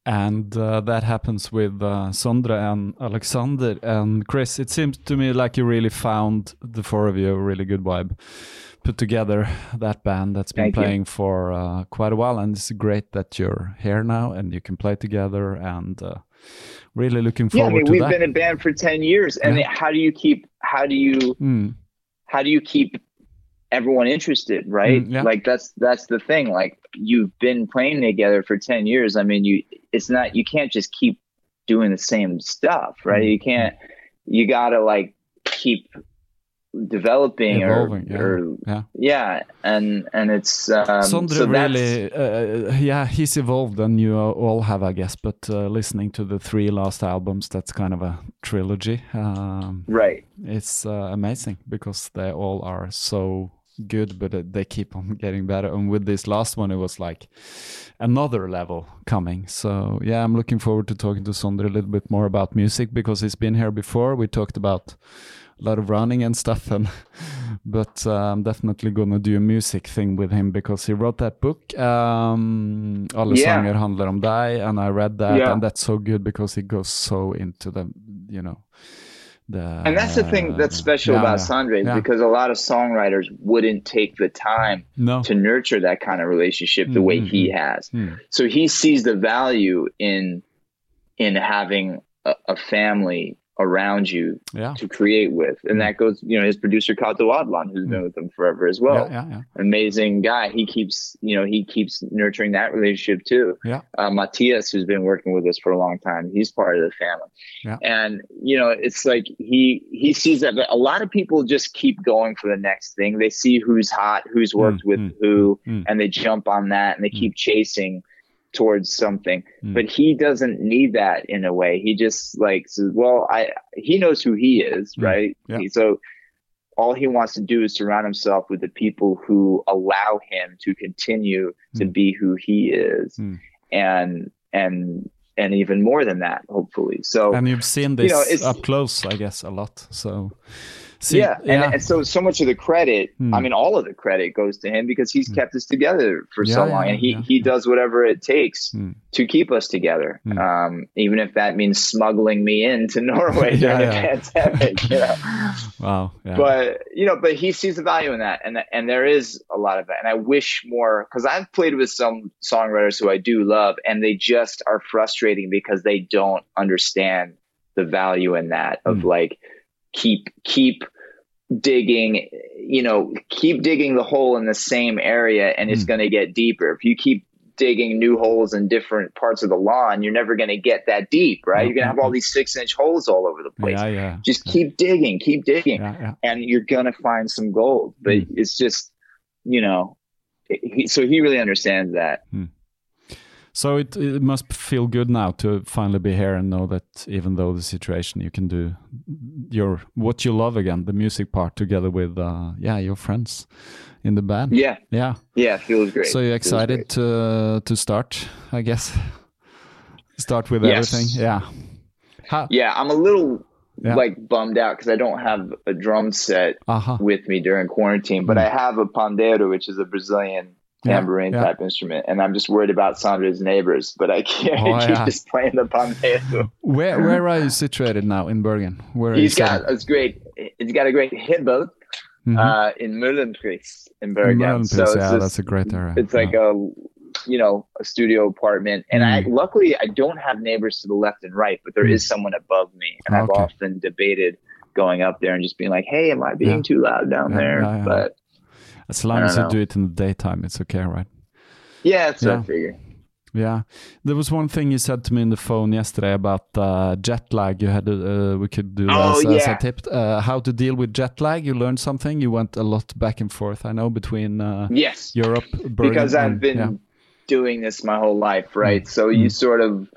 And uh, that happens with uh, Sondre and Alexander and Chris. It seems to me like you really found the four of you a really good vibe. Put together that band that's been Thank you. playing for uh, quite a while, and it's great that you're here now and you can play together. And uh, really looking Yeah, I forward mean, we've that. been a band for 10 years. And Yeah. how do you keep, how do you, Mm, how do you keep everyone interested right Mm, yeah. like that's that's the thing like you've been playing together for 10 years i mean you it's not you can't just keep doing the same stuff right Mm, you can't you gotta like keep developing evolving, or, yeah, or yeah. yeah and and it's um Sondre so really, uh, yeah, he's evolved, and you all have, I guess. But uh, listening to the three last albums, that's kind of a trilogy. Um, right it's uh, amazing because they all are so good, but uh, they keep on getting better. And with this last one, it was like another level coming. So yeah, I'm looking forward to talking to Sondre a little bit more about music because he's been here before. We talked about a lot of running and stuff, and but uh, I'm definitely gonna do a music thing with him because he wrote that book. Um, Alle Yeah. sanger handlar om dig, and I read that, Yeah. and that's so good because he goes so into the, you know, the. and that's the thing that's special Yeah, about yeah, Sondre is yeah. because a lot of songwriters wouldn't take the time no. to nurture that kind of relationship the way Mm, he has. Mm. So he sees the value in in having a, a family around you Yeah. to create with, and that goes, you know, his producer Kato Ådland, who's been with him forever as well. yeah, yeah. Amazing guy. He keeps, you know, he keeps nurturing that relationship too. Yeah. Uh, Matthias, who's been working with us for a long time, he's part of the family. Yeah. And you know, it's like he he sees that. But a lot of people just keep going for the next thing. They see who's hot, who's worked with mm, who, mm. and they jump on that, and they keep chasing towards something. Mm. But he doesn't need that in a way. He just like says, well, I he knows who he is, Mm. right? Yeah. So all he wants to do is surround himself with the people who allow him to continue to Mm. be who he is, Mm. and and and even more than that, hopefully. So and you've seen you this know, it's- up close, I guess, a lot. So, see, yeah, and, and so so much of the credit, Hmm. I mean, all of the credit goes to him because he's kept us together for so long, yeah, and he yeah, he does whatever it takes Hmm. to keep us together, Hmm. um, even if that means smuggling me into Norway during Yeah, the yeah. pandemic. You know? wow, yeah, But you know, but he sees the value in that, and and there is a lot of that. And I wish more because I've played with some songwriters who I do love, and they just are frustrating because they don't understand the value in that of Mm. like keep keep digging, you know, keep digging the hole in the same area, and it's Mm. going to get deeper. If you keep digging new holes in different parts of the lawn, you're never going to get that deep, right? You're going to have all these six inch holes all over the place. yeah, yeah, Just keep digging, keep digging yeah, yeah. and you're gonna find some gold. But Mm. it's just, you know, he, so he really understands that. So it, it must feel good now to finally be here and know that even though the situation, you can do your what you love again, the music part, together with uh, yeah your friends in the band. Yeah, yeah. yeah, feels great. So you're excited to to start, I guess. Start with Yes. everything. Yeah. How, Yeah, I'm a little Yeah. like bummed out because I don't have a drum set Aha. with me during quarantine, but I have a pandeiro, which is a Brazilian Hmm. Yeah, tambourine yeah. type instrument, and I'm just worried about Sondre's neighbors. But I can't Oh, keep yeah. just playing the pandeiro. Where where are you situated now in Bergen? Where He's got it's great. He's got a great hybel Mhm. uh, in Møhlenpris in Bergen. So it's yeah, this- that's a great area. it's like a you know a studio apartment and i Mm. luckily i don't have neighbors to the left and right but there Mm. is someone above me and i've often debated going up there and just being like hey am i being Yeah. too loud down Yeah, there yeah. but as long as you don't do it in the daytime, it's okay, right? yeah that's what Yeah. figure Yeah, there was one thing you said to me in the phone yesterday about uh, jet lag. You had uh, we could do Oh, as, as yeah. a tip. Uh, how to deal with jet lag? You learned something. You went a lot back and forth. I know between uh, yes Europe, Bergen, because i've and- been yeah. doing this my whole life right so you sort of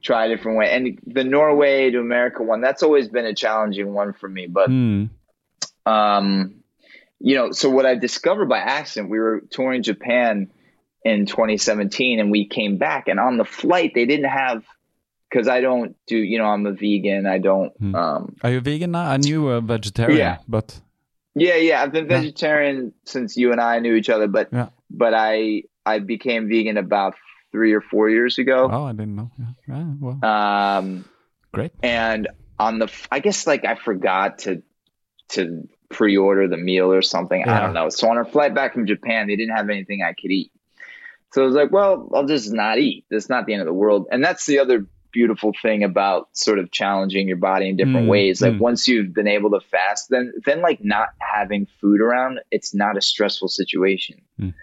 try a different way and the norway to america one that's always been a challenging one for me but Mm, um, you know, so what I discovered by accident, we were touring Japan in 2017 and we came back and on the flight, they didn't have, cause I don't do, you know, I'm a vegan. I don't, Hmm. um, Are you vegan now? I knew a vegetarian, Yeah. but yeah, yeah, I've been Yeah. vegetarian since you and I knew each other, but, Yeah. but I, I became vegan about three or four years ago. oh, I didn't know. Yeah, yeah, well, Um, great. and on the i guess like i forgot to to pre-order the meal or something i don't know so on our flight back from japan they didn't have anything i could eat so i was like well i'll just not eat it's not the end of the world and that's the other beautiful thing about sort of challenging your body in different Mm, ways like mm. once you've been able to fast then then like not having food around it's not a stressful situation Mm.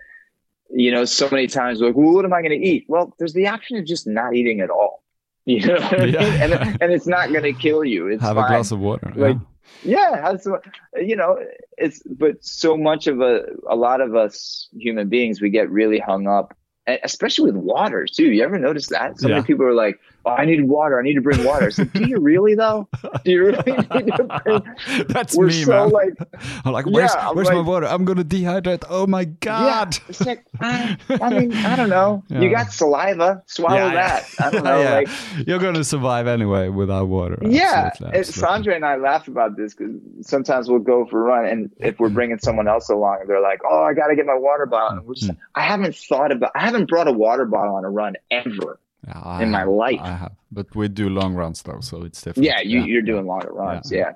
you know so many times we're like well what am i going to eat well there's the option of just not eating at all you know what I mean? Yeah. and, and it's not going to kill you it's Have fine. a glass of water. Like, yeah. Yeah some, you know it's but so much of a a lot of us human beings we get really hung up especially with water too. You ever notice that? So Yeah. many people are like, "Oh, I need water. I need to bring water." Like, do you really though? Do you really need to bring? That's We're me, so man. like, I'm like, where's, Yeah, where's my water? I'm gonna dehydrate. Oh my god! yeah. It's like, I, I mean, I don't know. Yeah. You got saliva. Swallow that. I don't know. Like, You're gonna survive anyway without water. yeah. Absolutely, And absolutely. Sondre and I laugh about this because sometimes we'll go for a run, and if we're bringing someone else along, they're like, "Oh, I got to get my water bottle." And we're just, Mm-hmm. I haven't thought about. I haven't brought a water bottle on a run ever. Yeah, I in my have- life. I have, but we do long runs though, so it's different. Yeah, you, you're doing longer runs. Yeah. Yeah.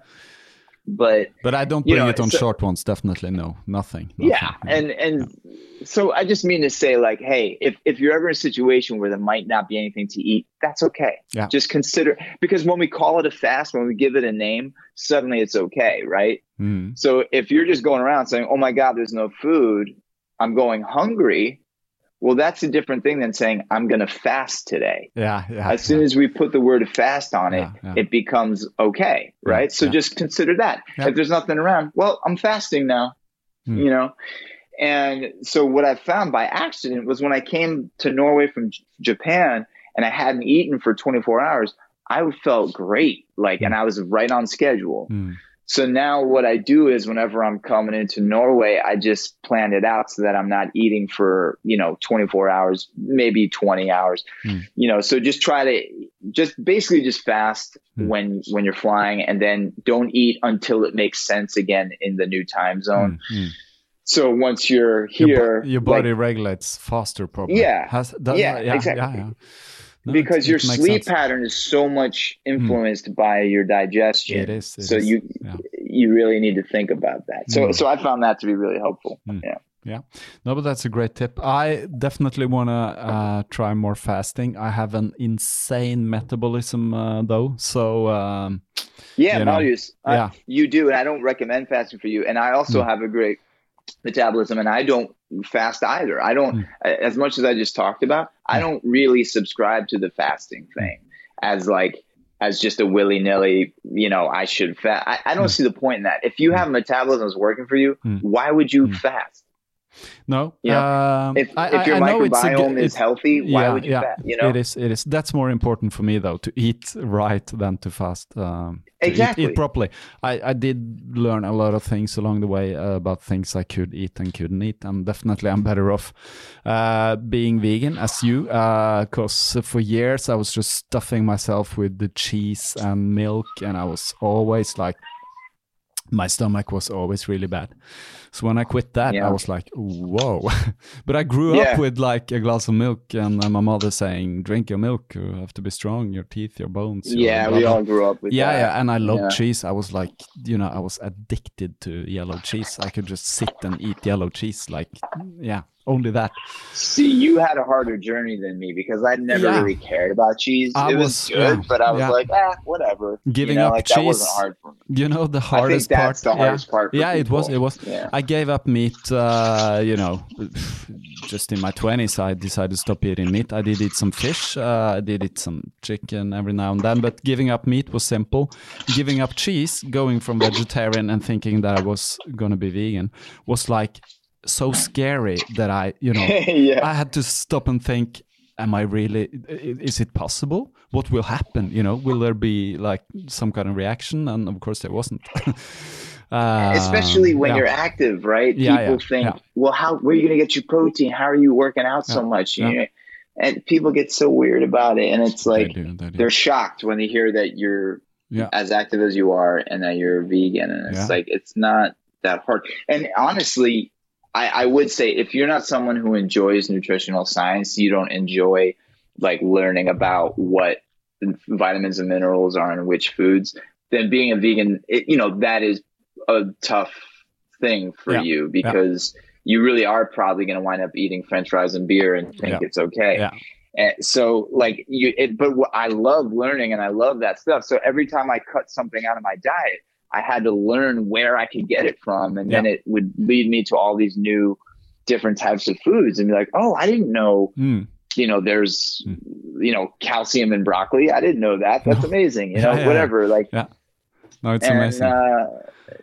But But I don't you know, it on so- short ones. Definitely no, nothing. nothing. yeah and and so i just mean to say like hey if, if you're ever in a situation where there might not be anything to eat that's okay Yeah. just consider because when we call it a fast when we give it a name suddenly it's okay right Mm. so if you're just going around saying oh my god there's no food i'm going hungry well that's a different thing than saying i'm going to fast today yeah, yeah. as soon yeah. as we put the word fast on it, Yeah, it becomes okay, right? so just consider that. If there's nothing around, well, I'm fasting now, Hmm. you know? And so what I found by accident was when I came to Norway from J- Japan and I hadn't eaten for 24 hours, I felt great. Like, and I was right on schedule. Mm. So now what I do is whenever I'm coming into Norway, I just plan it out so that I'm not eating for, you know, 24 hours, maybe 20 hours, Hmm. you know, so just try to just basically just fast Hmm. when, when you're flying and then don't eat until it makes sense again in the new time zone. Mm, mm. So once you're Your, here, your like, body regulates faster, probably. Yeah. Has, Yeah, yeah, exactly. Yeah, yeah. No, because your sleep sense. Pattern is so much influenced by your digestion. It is. it so is, you, yeah. you really need to think about that. So, Mm. so I found that to be really helpful. Mm. Yeah. Yeah, no, but that's a great tip. I definitely want to uh, try more fasting. I have an insane metabolism uh, though, so um, Yeah, you know, Marius, I- yeah. you do, and I don't recommend fasting for you. And I also Mm. have a great metabolism, and I don't fast either. I don't, Mm. as much as I just talked about, I hmm. don't really subscribe to the fasting thing hmm. as like as just a willy nilly. You know, I should fast. I, I don't hmm. see the point in that. If you have metabolism that's working for you, why would you fast? No. Yeah. Um, If, if your I, I know it's a microbiome is healthy, why yeah, would you yeah, fast? You know, it is. It is. That's more important for me though to eat right than to fast. Um, to Exactly. Eat, properly. I, I did learn a lot of things along the way uh, about things I could eat and couldn't eat, and definitely I'm better off uh, being vegan as you, because for years I was just stuffing myself with the cheese and milk, and I was always like. My stomach was always really bad. So when I quit that, Yeah. I was like, whoa. but I grew Yeah. up with like a glass of milk and my mother saying, drink your milk, you have to be strong, your teeth, your bones. yeah, we all grew up with yeah, that. yeah, and I loved Yeah. cheese. I was like, you know, I was addicted to yellow cheese. I could just sit and eat yellow cheese, like, yeah, only that. See, you had a harder journey than me because I never Yeah. really cared about cheese. I it was, was- good, yeah, but I was yeah. like, ah, whatever. Giving you know, up like, That wasn't hard for me. You know, the I think hardest that's part. the hardest yeah, part. Yeah, it was. It was. I gave up meat. Uh, you know, just in my twenties, I decided to stop eating meat. I did eat some fish. Uh, I did eat some chicken every now and then. But giving up meat was simple. Giving up cheese, going from vegetarian and thinking that I was gonna be vegan, was like so scary that I, you know, yeah. I had to stop and think. Am I really? Is it possible? What will happen? You know, will there be like some kind of reaction? And of course, there wasn't. Um, Especially when yeah. you're active, right? Yeah, people think, well, how where are you going to get your protein? How are you working out so much? yeah. You know, and people get so weird about it, and it's like they they're shocked when they hear that you're as active as you are and that you're vegan, and it's like it's not that hard. And honestly, I, I would say if you're not someone who enjoys nutritional science, you don't enjoy like learning about what vitamins and minerals are in which foods, then being a vegan, it, you know, that is a tough thing for Yeah. you because you really are probably going to wind up eating French fries and beer and think Yeah. it's okay. Yeah. And so like you, it, but I love learning and I love that stuff. So every time I cut something out of my diet, I had to learn where I could get it from. And then it would lead me to all these new different types of foods and be like, oh, I didn't know, Mm. you know, there's, you know, calcium in broccoli. I didn't know that. That's No. amazing. You Yeah, know, yeah, whatever. Like, No, it's and, amazing. uh,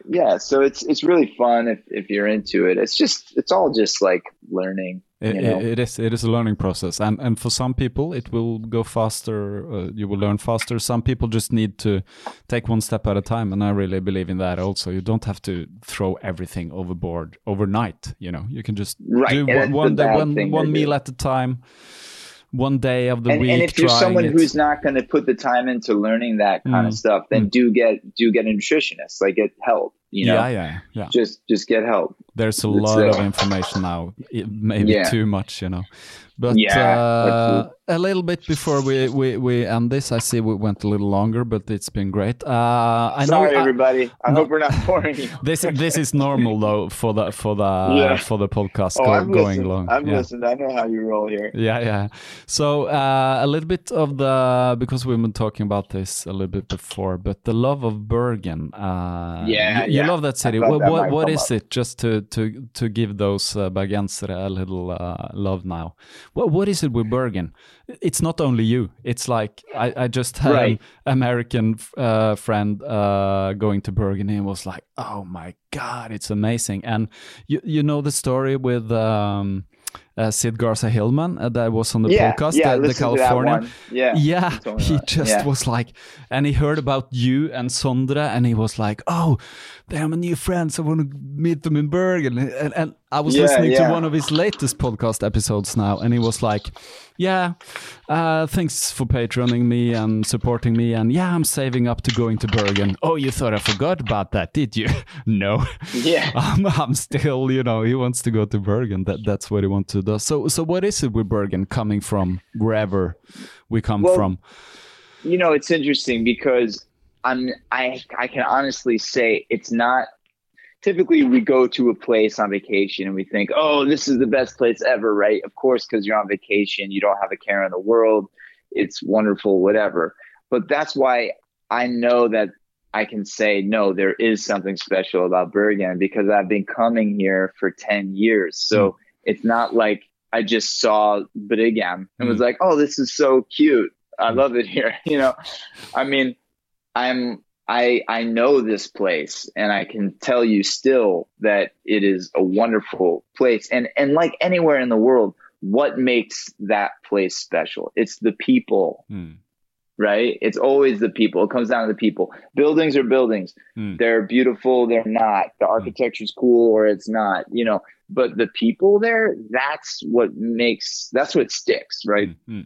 yeah, so it's, it's really fun if, if you're into it. It's just, it's all just like learning, It, you know? it, it is it is a learning process, and and for some people it will go faster. Uh, you will learn faster. Some people just need to take one step at a time, and I really believe in that. Also, you don't have to throw everything overboard overnight. You know, you can just Right, do and one, one day, one one meal do. at a time, one day of the and, week. and if you're someone it. who's not going to put the time into learning that kind Mm. of stuff, then do get do get a nutritionist, like get help. You know, yeah, yeah, yeah. just just get help. There's a lot of information now, maybe Yeah. too much, you know. But Yeah, uh, a little bit before we, we, we end this, I see we went a little longer, but it's been great. Uh, I Sorry, know everybody. I no. hope we're not boring you. this this is normal though for the for the Yeah. for the podcast Oh, go, I've going listened. long. I've yeah. listened. I know how you roll here. Yeah, yeah. So uh, a little bit of the because we've been talking about this a little bit before, but the love of Bergen. Uh, Yeah, you, you yeah. love that city. I What that what, what is up. it? Just to to to give those uh, Bergensere a little uh, love now. What what is it with Bergen? It's not only you. It's like I, I just had Right. an American uh, friend uh, going to Burgundy and was like, "Oh my god, it's amazing!" And you you know the story with. Um, uh, Sid Garza Hillman uh, that was on the yeah, podcast, yeah. the, the. Yeah, Yeah, you told me he just Yeah. was like, and he heard about you and Sondre, and he was like, "Oh, they are my new friends. I want to meet them in Bergen." And, and I was listening to one of his latest podcast episodes now, and he was like, "Yeah, uh, thanks for patroning me and supporting me, and yeah, I'm saving up to going to Bergen." Oh, you thought I forgot about that, did you? no. Yeah. I'm, I'm still, you know, he wants to go to Bergen. That that's what he wants to do. So, so what is it with Bergen coming from wherever we come Well, from? you know it's interesting because i'm i i can honestly say it's not typically we go to a place on vacation and we think oh this is the best place ever right of course because you're on vacation you don't have a care in the world it's wonderful whatever but that's why i know that i can say no there is something special about bergen because i've been coming here for 10 years so hmm. It's not like i just saw Bergen and was Mm. like oh this is so cute I love it here. You know, I mean, I'm I I know this place, and I can tell you still that it is a wonderful place. And and like anywhere in the world, what makes that place special? It's the people, Hmm. right? It's always the people. It comes down to the people. Buildings are buildings. Mm. They're beautiful. They're not. The architecture's cool or it's not. You know, but the people there, that's what makes. That's what sticks, right? Hmm.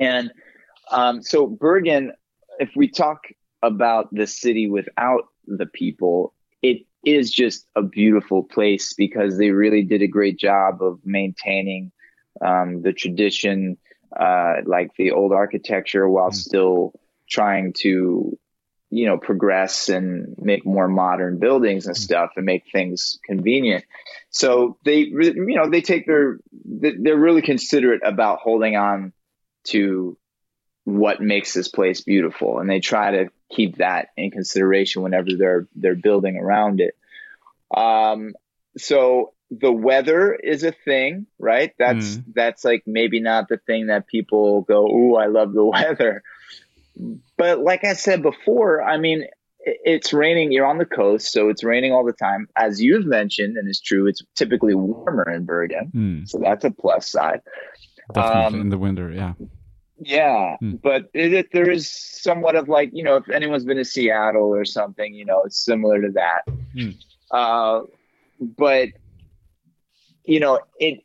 And um, so Bergen, if we talk about the city without the people, it is just a beautiful place because they really did a great job of maintaining um, the tradition, uh, like the old architecture, while Mm. still trying to, you know, progress and make more modern buildings and stuff and make things convenient. So they, you know, they take their, they- they're really considerate about holding on to what makes this place beautiful. And they try to keep that in consideration whenever they're they're building around it. Um so the weather is a thing right? That's that's like maybe not the thing that people go oh i love the weather but like i said before i mean it's raining you're on the coast so it's raining all the time as you've mentioned and it's true it's typically warmer in bergen Hmm. so that's a plus side Definitely Um, in the winter, yeah. yeah, Hmm. but it, it, there is somewhat of like you know if anyone's been to Seattle or something, you know, it's similar to that. Hmm. Uh, but you know, it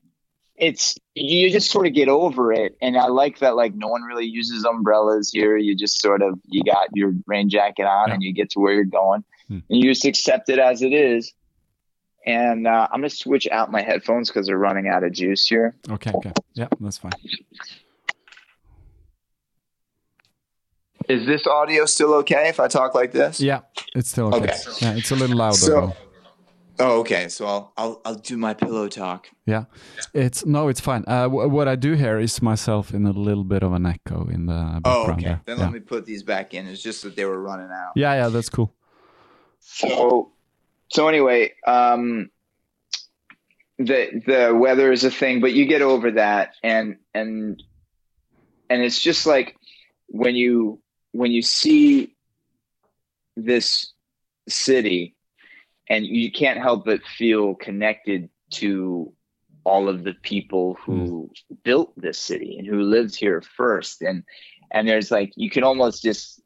it's you just sort of get over it, and I like that. Like no one really uses umbrellas here. You just sort of you got your rain jacket on, Yeah. and you get to where you're going, Hmm. and you just accept it as it is. And uh, I'm gonna switch out my headphones because they're running out of juice here. Okay, okay. Yeah, that's fine. Is this audio still okay if I talk like this? Yeah, it's still okay. Okay. Yeah, it's a little louder. So- though. Oh, okay. So I'll I'll I'll do my pillow talk. Yeah, it's no, it's fine. Uh, w- what I do here is myself in a little bit of an echo in the Oh, okay. there. Then yeah. let me put these back in. It's just that they were running out. yeah, yeah, that's cool. So so anyway, um the the weather is a thing, but you get over that and and and it's just like when you when you see this city and you can't help but feel connected to all of the people who built this city and who lived here first and and there's like you can almost just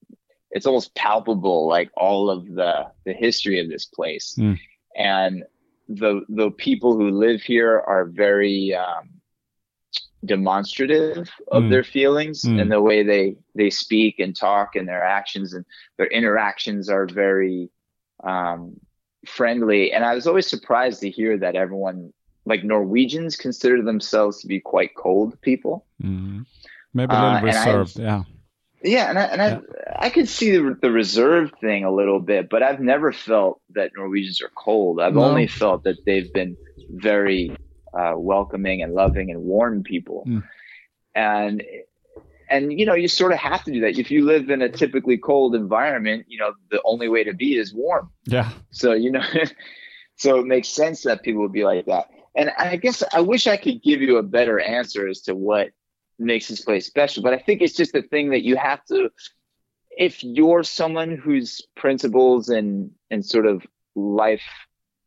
it's almost palpable like all of the the history of this place Mm. and the the people who live here are very um, demonstrative of Mm. their feelings Mm. and the way they they speak and talk and their actions and their interactions are very um, friendly and i was always surprised to hear that everyone like norwegians consider themselves to be quite cold people Mm. Maybe a Uh, little I- reserved. yeah. yeah, and I and I I could see the the reserved thing a little bit, but I've never felt that Norwegians are cold. I've No. only felt that they've been very uh, welcoming and loving and warm people, Mm. and and you know you sort of have to do that if you live in a typically cold environment. You know the only way to be is warm. Yeah. So you know, so it makes sense that people would be like that. And I guess I wish I could give you a better answer as to what makes this place special, but I think it's just a thing that you have to. If you're someone whose principles and and sort of life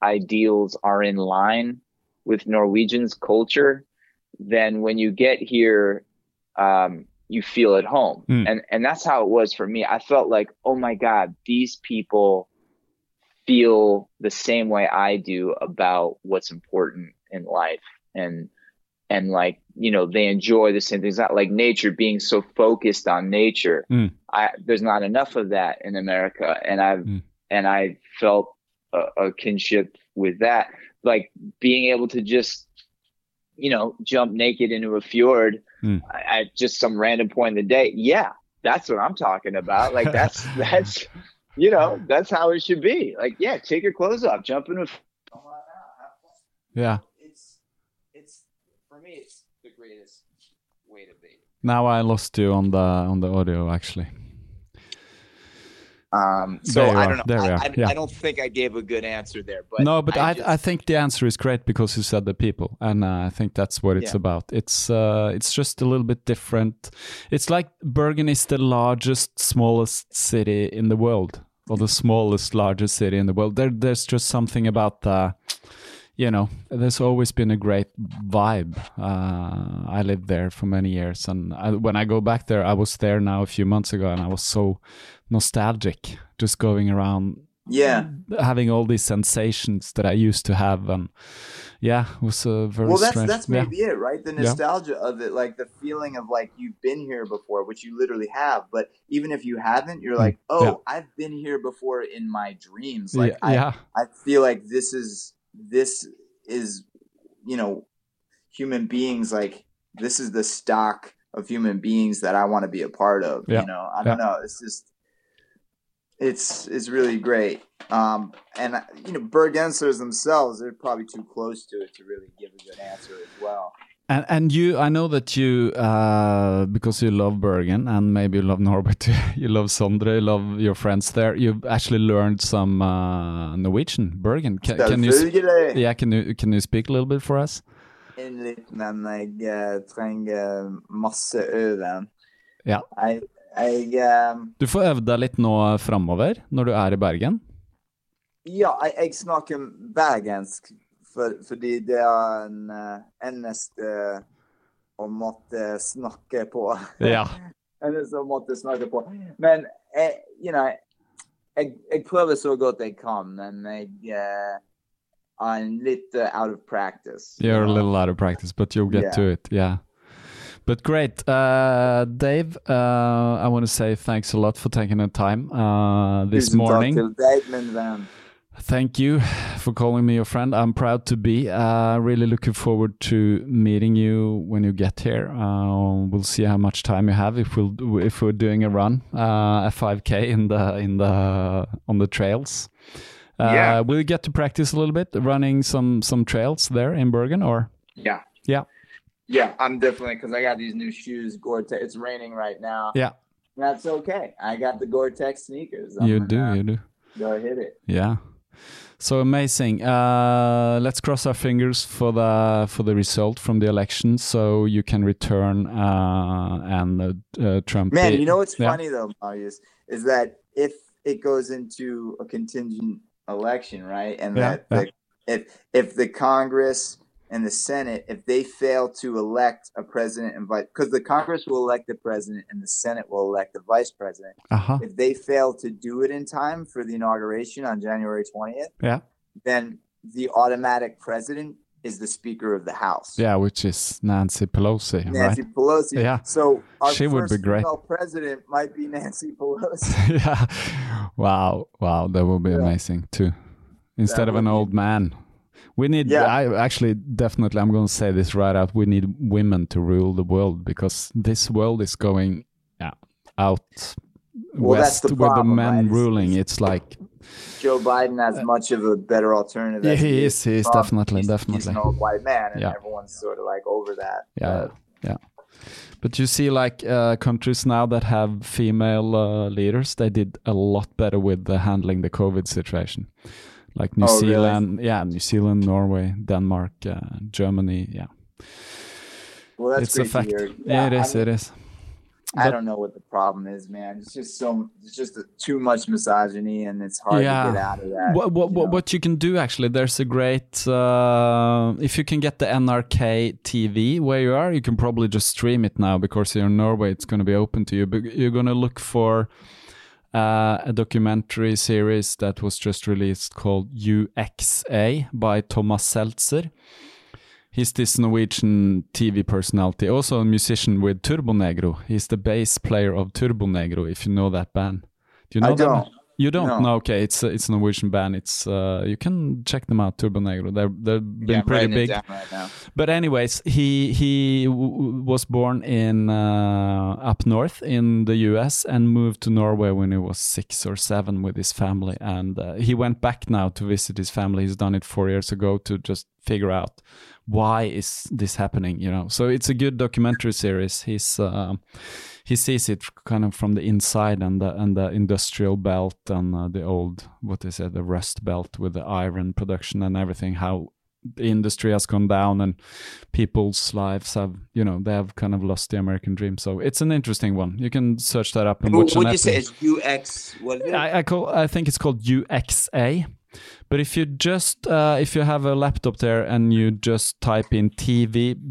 ideals are in line with Norwegians' culture, then when you get here, um, you feel at home, Mm. and and that's how it was for me. I felt like, oh my god, these people feel the same way I do about what's important in life and and like you know they enjoy the same things not like nature being so focused on nature Mm. I there's not enough of that in America and I've Mm. and I felt a, a kinship with that like being able to just you know jump naked into a fjord Mm. at just some random point in the day yeah that's what I'm talking about like that's that's you know, that's how it should be. Like, yeah, take your clothes off, jump in a. Yeah. It's, it's for me, it's the greatest way to be. Now I lost you on the on the audio actually. Um, so I don't know. I, I, yeah. I don't think I gave a good answer there, but no, but I I, just- think the answer is great because you said the people, and uh, I think that's what it's Yeah. about. It's uh, it's just a little bit different. It's like Bergen is the largest, smallest city in the world, or the smallest, largest city in the world. There, there's just something about the, you know, there's always been a great vibe. Uh, I lived there for many years, and I, when I go back there, I was there now a few months ago, and I was so nostalgic, just going around Yeah. having all these sensations that I used to have, and yeah, it was a very Well, that's strange. that's yeah. maybe it, right? The Yeah. nostalgia of it, like the feeling of like you've been here before, which you literally have. But even if you haven't, you're like, oh, Mm. Yeah. I've been here before in my dreams. Like yeah, I, yeah, I feel like this is this is you know human beings like this is the stock of human beings that I want to be a part of. Yeah. You know, I don't know. It's just it's it's really great. Um, and you know, Bergensers themselves, they're probably too close to it to really give a good answer as well. And and you, I know that you, uh, because you love Bergen and maybe you love Norbert, too, you love Sondre, you love your friends there. You've actually learned some uh, Norwegian, Bergen. Can, can you? Yeah, can you can you speak a little bit for us? Litt, men jeg eh, trenger masse øven. Ja. Jeg, jeg um... Du får øvd deg litt nå framover når du er i Bergen. Ja, jeg, jeg snakker bergensk for, fordi det er en uh, eneste å måtte snakke på. Ja. eneste å måtte snakke på. Men jeg, you know, jeg, jeg prøver så godt jeg kan, men jeg uh, er litt uh, out of practice. you You're a little out of practice, but you'll get Yeah. to it. Yeah. But great. Uh, Dave, uh, I want to say thanks a lot for taking the time uh, this Tusen takk morning. til deg, min venn. Thank you for calling me your friend. I'm proud to be. Uh, really looking forward to meeting you when you get here. Uh, we'll see how much time you have if we'll if we're doing a run, uh, a 5k in the in the on the trails. Uh, Yeah. Will you get to practice a little bit running some some trails there in Bergen or? Yeah. Yeah. Yeah, I'm definitely because I got these new shoes, Gore-Tex. It's raining right now. Yeah. That's okay. I got the Gore-Tex sneakers. I'm You do, you do. Go hit it. Yeah. So amazing. Uh, let's cross our fingers for the for the result from the election, so you can return uh, and uh, uh, Trump. Man, you know what's Yeah. funny though, Marius, is that if it goes into a contingent election, right, and Yeah, that the, if if the Congress and the Senate, if they fail to elect a president and vice, because the Congress will elect the president and the Senate will elect the vice president. Aha. If they fail to do it in time for the inauguration on January 20th, Yeah. then the automatic president is the Speaker of the House. Yeah, which is Nancy Pelosi, Nancy right? Pelosi. Yeah. So our She would first be great. female president might be Nancy Pelosi. yeah. Wow. Wow. That would be Yeah. amazing too. Instead That of an would be- old man. We need, Yeah. I actually definitely, I'm going to say this right out. We need women to rule the world because this world is going yeah, out Well, that's west the with the men right? Ruling. It's like, Joe Biden has much of a better alternative. Yeah, he is he is Trump. definitely, He's- He's definitely. an old white man, and Yeah. everyone's sort of like over that. yeah, But yeah. But you see, like uh, countries now that have female uh, leaders, they did a lot better with uh, handling the COVID situation. Like New Oh, really? Zealand, yeah, New Zealand, Norway, Denmark, uh, Germany, yeah. well, that's it's a great fact. to hear. Yeah, it I is. mean, it is. I don't know what the problem is, man. It's just so it's just too much misogyny, and it's hard Yeah. to get out of that. What, what, you know? what you can do actually, there's a great, uh, if you can get the NRK TV where you are, you can probably just stream it now because you're in Norway, it's going to be open to you. But you're going to look for uh, a documentary series that was just released called UXA by Thomas Seltzer. He's this Norwegian TV personality, also a musician with Turbonegro. He's the bass player of Turbonegro, if you know that band. Do you know I don't. You don't? No. No. okay. It's a, it's a Norwegian band. It's uh, you can check them out, Turbonegro. They're they've been Yeah, pretty big. right now. But anyways, he he was born in uh, up north in the U.S. and moved to Norway when he was six or seven with his family, and uh, he went back now to visit his family. He's done it four years ago to just figure out why is this happening. You know, so it's a good documentary series. He's uh, he sees it kind of from the inside and the and the industrial belt and uh, the old what is it the rust belt with the iron production and everything how the industry has gone down and people's lives have you know they have kind of lost the american dream so it's an interesting one you can search that up and What watch would you say? Is UX? What? I, I call I think it's called UXA. But if you just uh, if you have a laptop there and you just type in tv.nrk.no,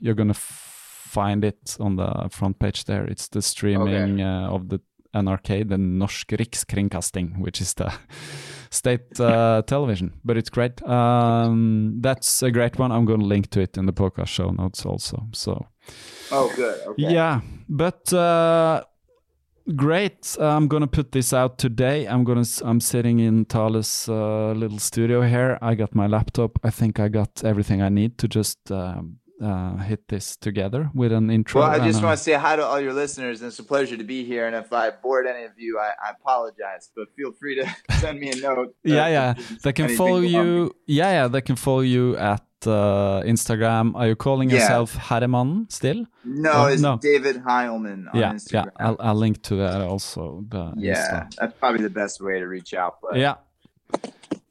you're gonna find it on the front page there. It's the streaming uh, of the NRK, the Norsk Rikskringkasting, which is the state uh, television. But it's great. Um, that's a great one. I'm going to link to it in the podcast show notes also. So oh, good. Okay. yeah, but uh, great. I'm gonna put this out today. I'm gonna. I'm sitting in Thales' uh, little studio here. I got my laptop. I think I got everything I need to just um, uh, hit this together with an intro. Well, I just want to say hi to all your listeners, and it's a pleasure to be here. And if I bored any of you, I, I apologize, but feel free to send me a note. yeah, yeah. They can follow you. Yeah, yeah. They can follow you at uh, Instagram. Are you calling Yeah. yourself Herremann still? No, Oh, it's no. David Heilman on yeah, Instagram. yeah. I'll, I'll link to that also. Yeah, Insta. that's probably the best way to reach out. But yeah.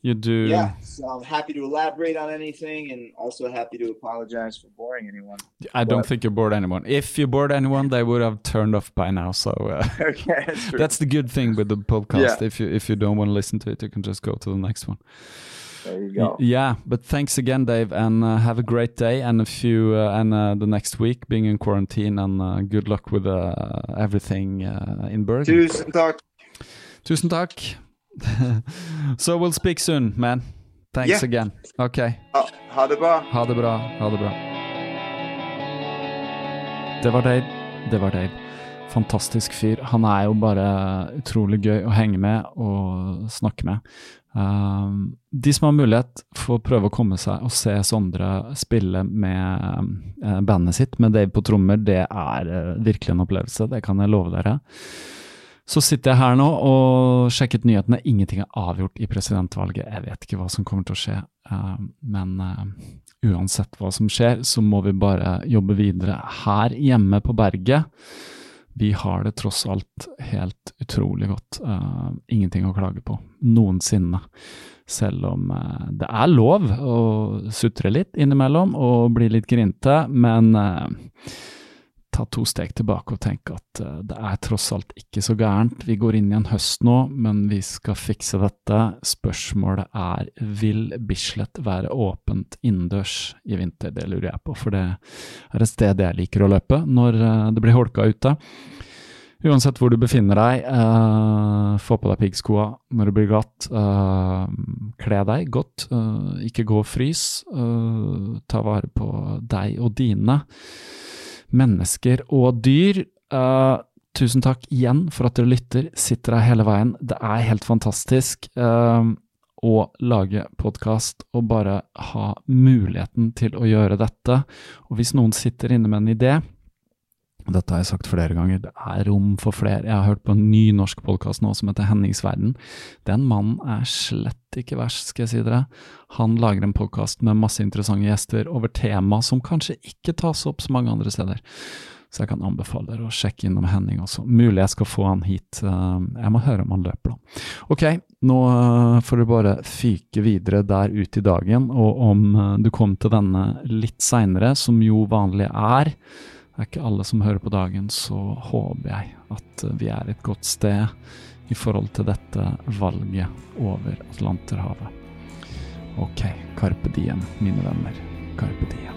You do. yeah. So I'm happy to elaborate on anything, and also happy to apologize for boring anyone. I don't think you bored anyone. If you bored anyone, they would have turned off by now. So uh, okay, that's true. that's the good thing with the podcast. Yeah. If you if you don't want to listen to it, you can just go to the next one. There you go. Yeah, but thanks again, Dave, and uh, have a great day and a few uh, and uh, the next week being in quarantine. And uh, good luck with uh, everything uh, in Bergen. Tusen takk. Tusen takk. so we'll speak soon, man. Thanks Yeah. again. Okay. Ha, ha det bra. Ha det bra. Ha det bra. Det var Dave. Det var Dave. Fantastisk fyr. Han er jo bare utrolig gøy å henge med og snakke med. Um, de som har mulighet for å prøve å komme seg og se Sondre spille med uh, bandet sitt, med Dave på trommer, det er uh, virkelig en opplevelse. Det kan jeg love dere. Så sitter jeg her nå og sjekket nyhetene. Ingenting er avgjort i presidentvalget. Jeg vet ikke hva som kommer til å skje, eh, men eh, uansett hva som skjer, så må vi bare jobbe videre her hjemme på berget. Vi har det tross alt helt utrolig godt. Uh, ingenting å klage på. Noensinne. Selv om uh, det er lov å sutre litt innimellom og bli litt grinte, men eh, ta to steg tilbake og tenke at uh, det er tross alt ikke så gærent. Vi går inn i en høst nå, men vi skal fikse dette. Spørsmålet er vil Bislett være åpent innendørs i vinter? Det lurer jeg på, for det er et sted jeg liker å løpe når uh, det blir holka ute. Uansett hvor du befinner deg, uh, få på deg piggskoa når det blir glatt. Uh, kle deg godt, uh, ikke gå og frys. ta vare på deg og dine. Mennesker og dyr. tusen takk igjen for at dere lytter, sitter her hele veien. Det er helt fantastisk å lage podkast og bare ha muligheten til å gjøre dette. Og hvis noen sitter inne med en idé, dette har jeg sagt flere ganger, det er rom for flere. Jeg har hørt på en ny norsk podkast nå som heter Henningsverden. Den mannen er slett ikke verst, skal jeg si dere. Han lager en podkast med masse interessante gjester over tema som kanskje ikke tas opp så mange andre steder. Så jeg kan anbefale dere å sjekke innom Henning også. Mulig jeg skal få han hit. Eh, jeg må høre om han løper, da. Ok, nå eh, får du bare fyke videre der ute i dagen, og om eh, du kom til denne litt seinere, som jo vanlig er, det er ikke alle som hører på dagen, så håper jeg at vi er et godt sted i forhold til dette valget over Atlanterhavet. Ok, Carpe Diem, mine venner. Carpe Diem.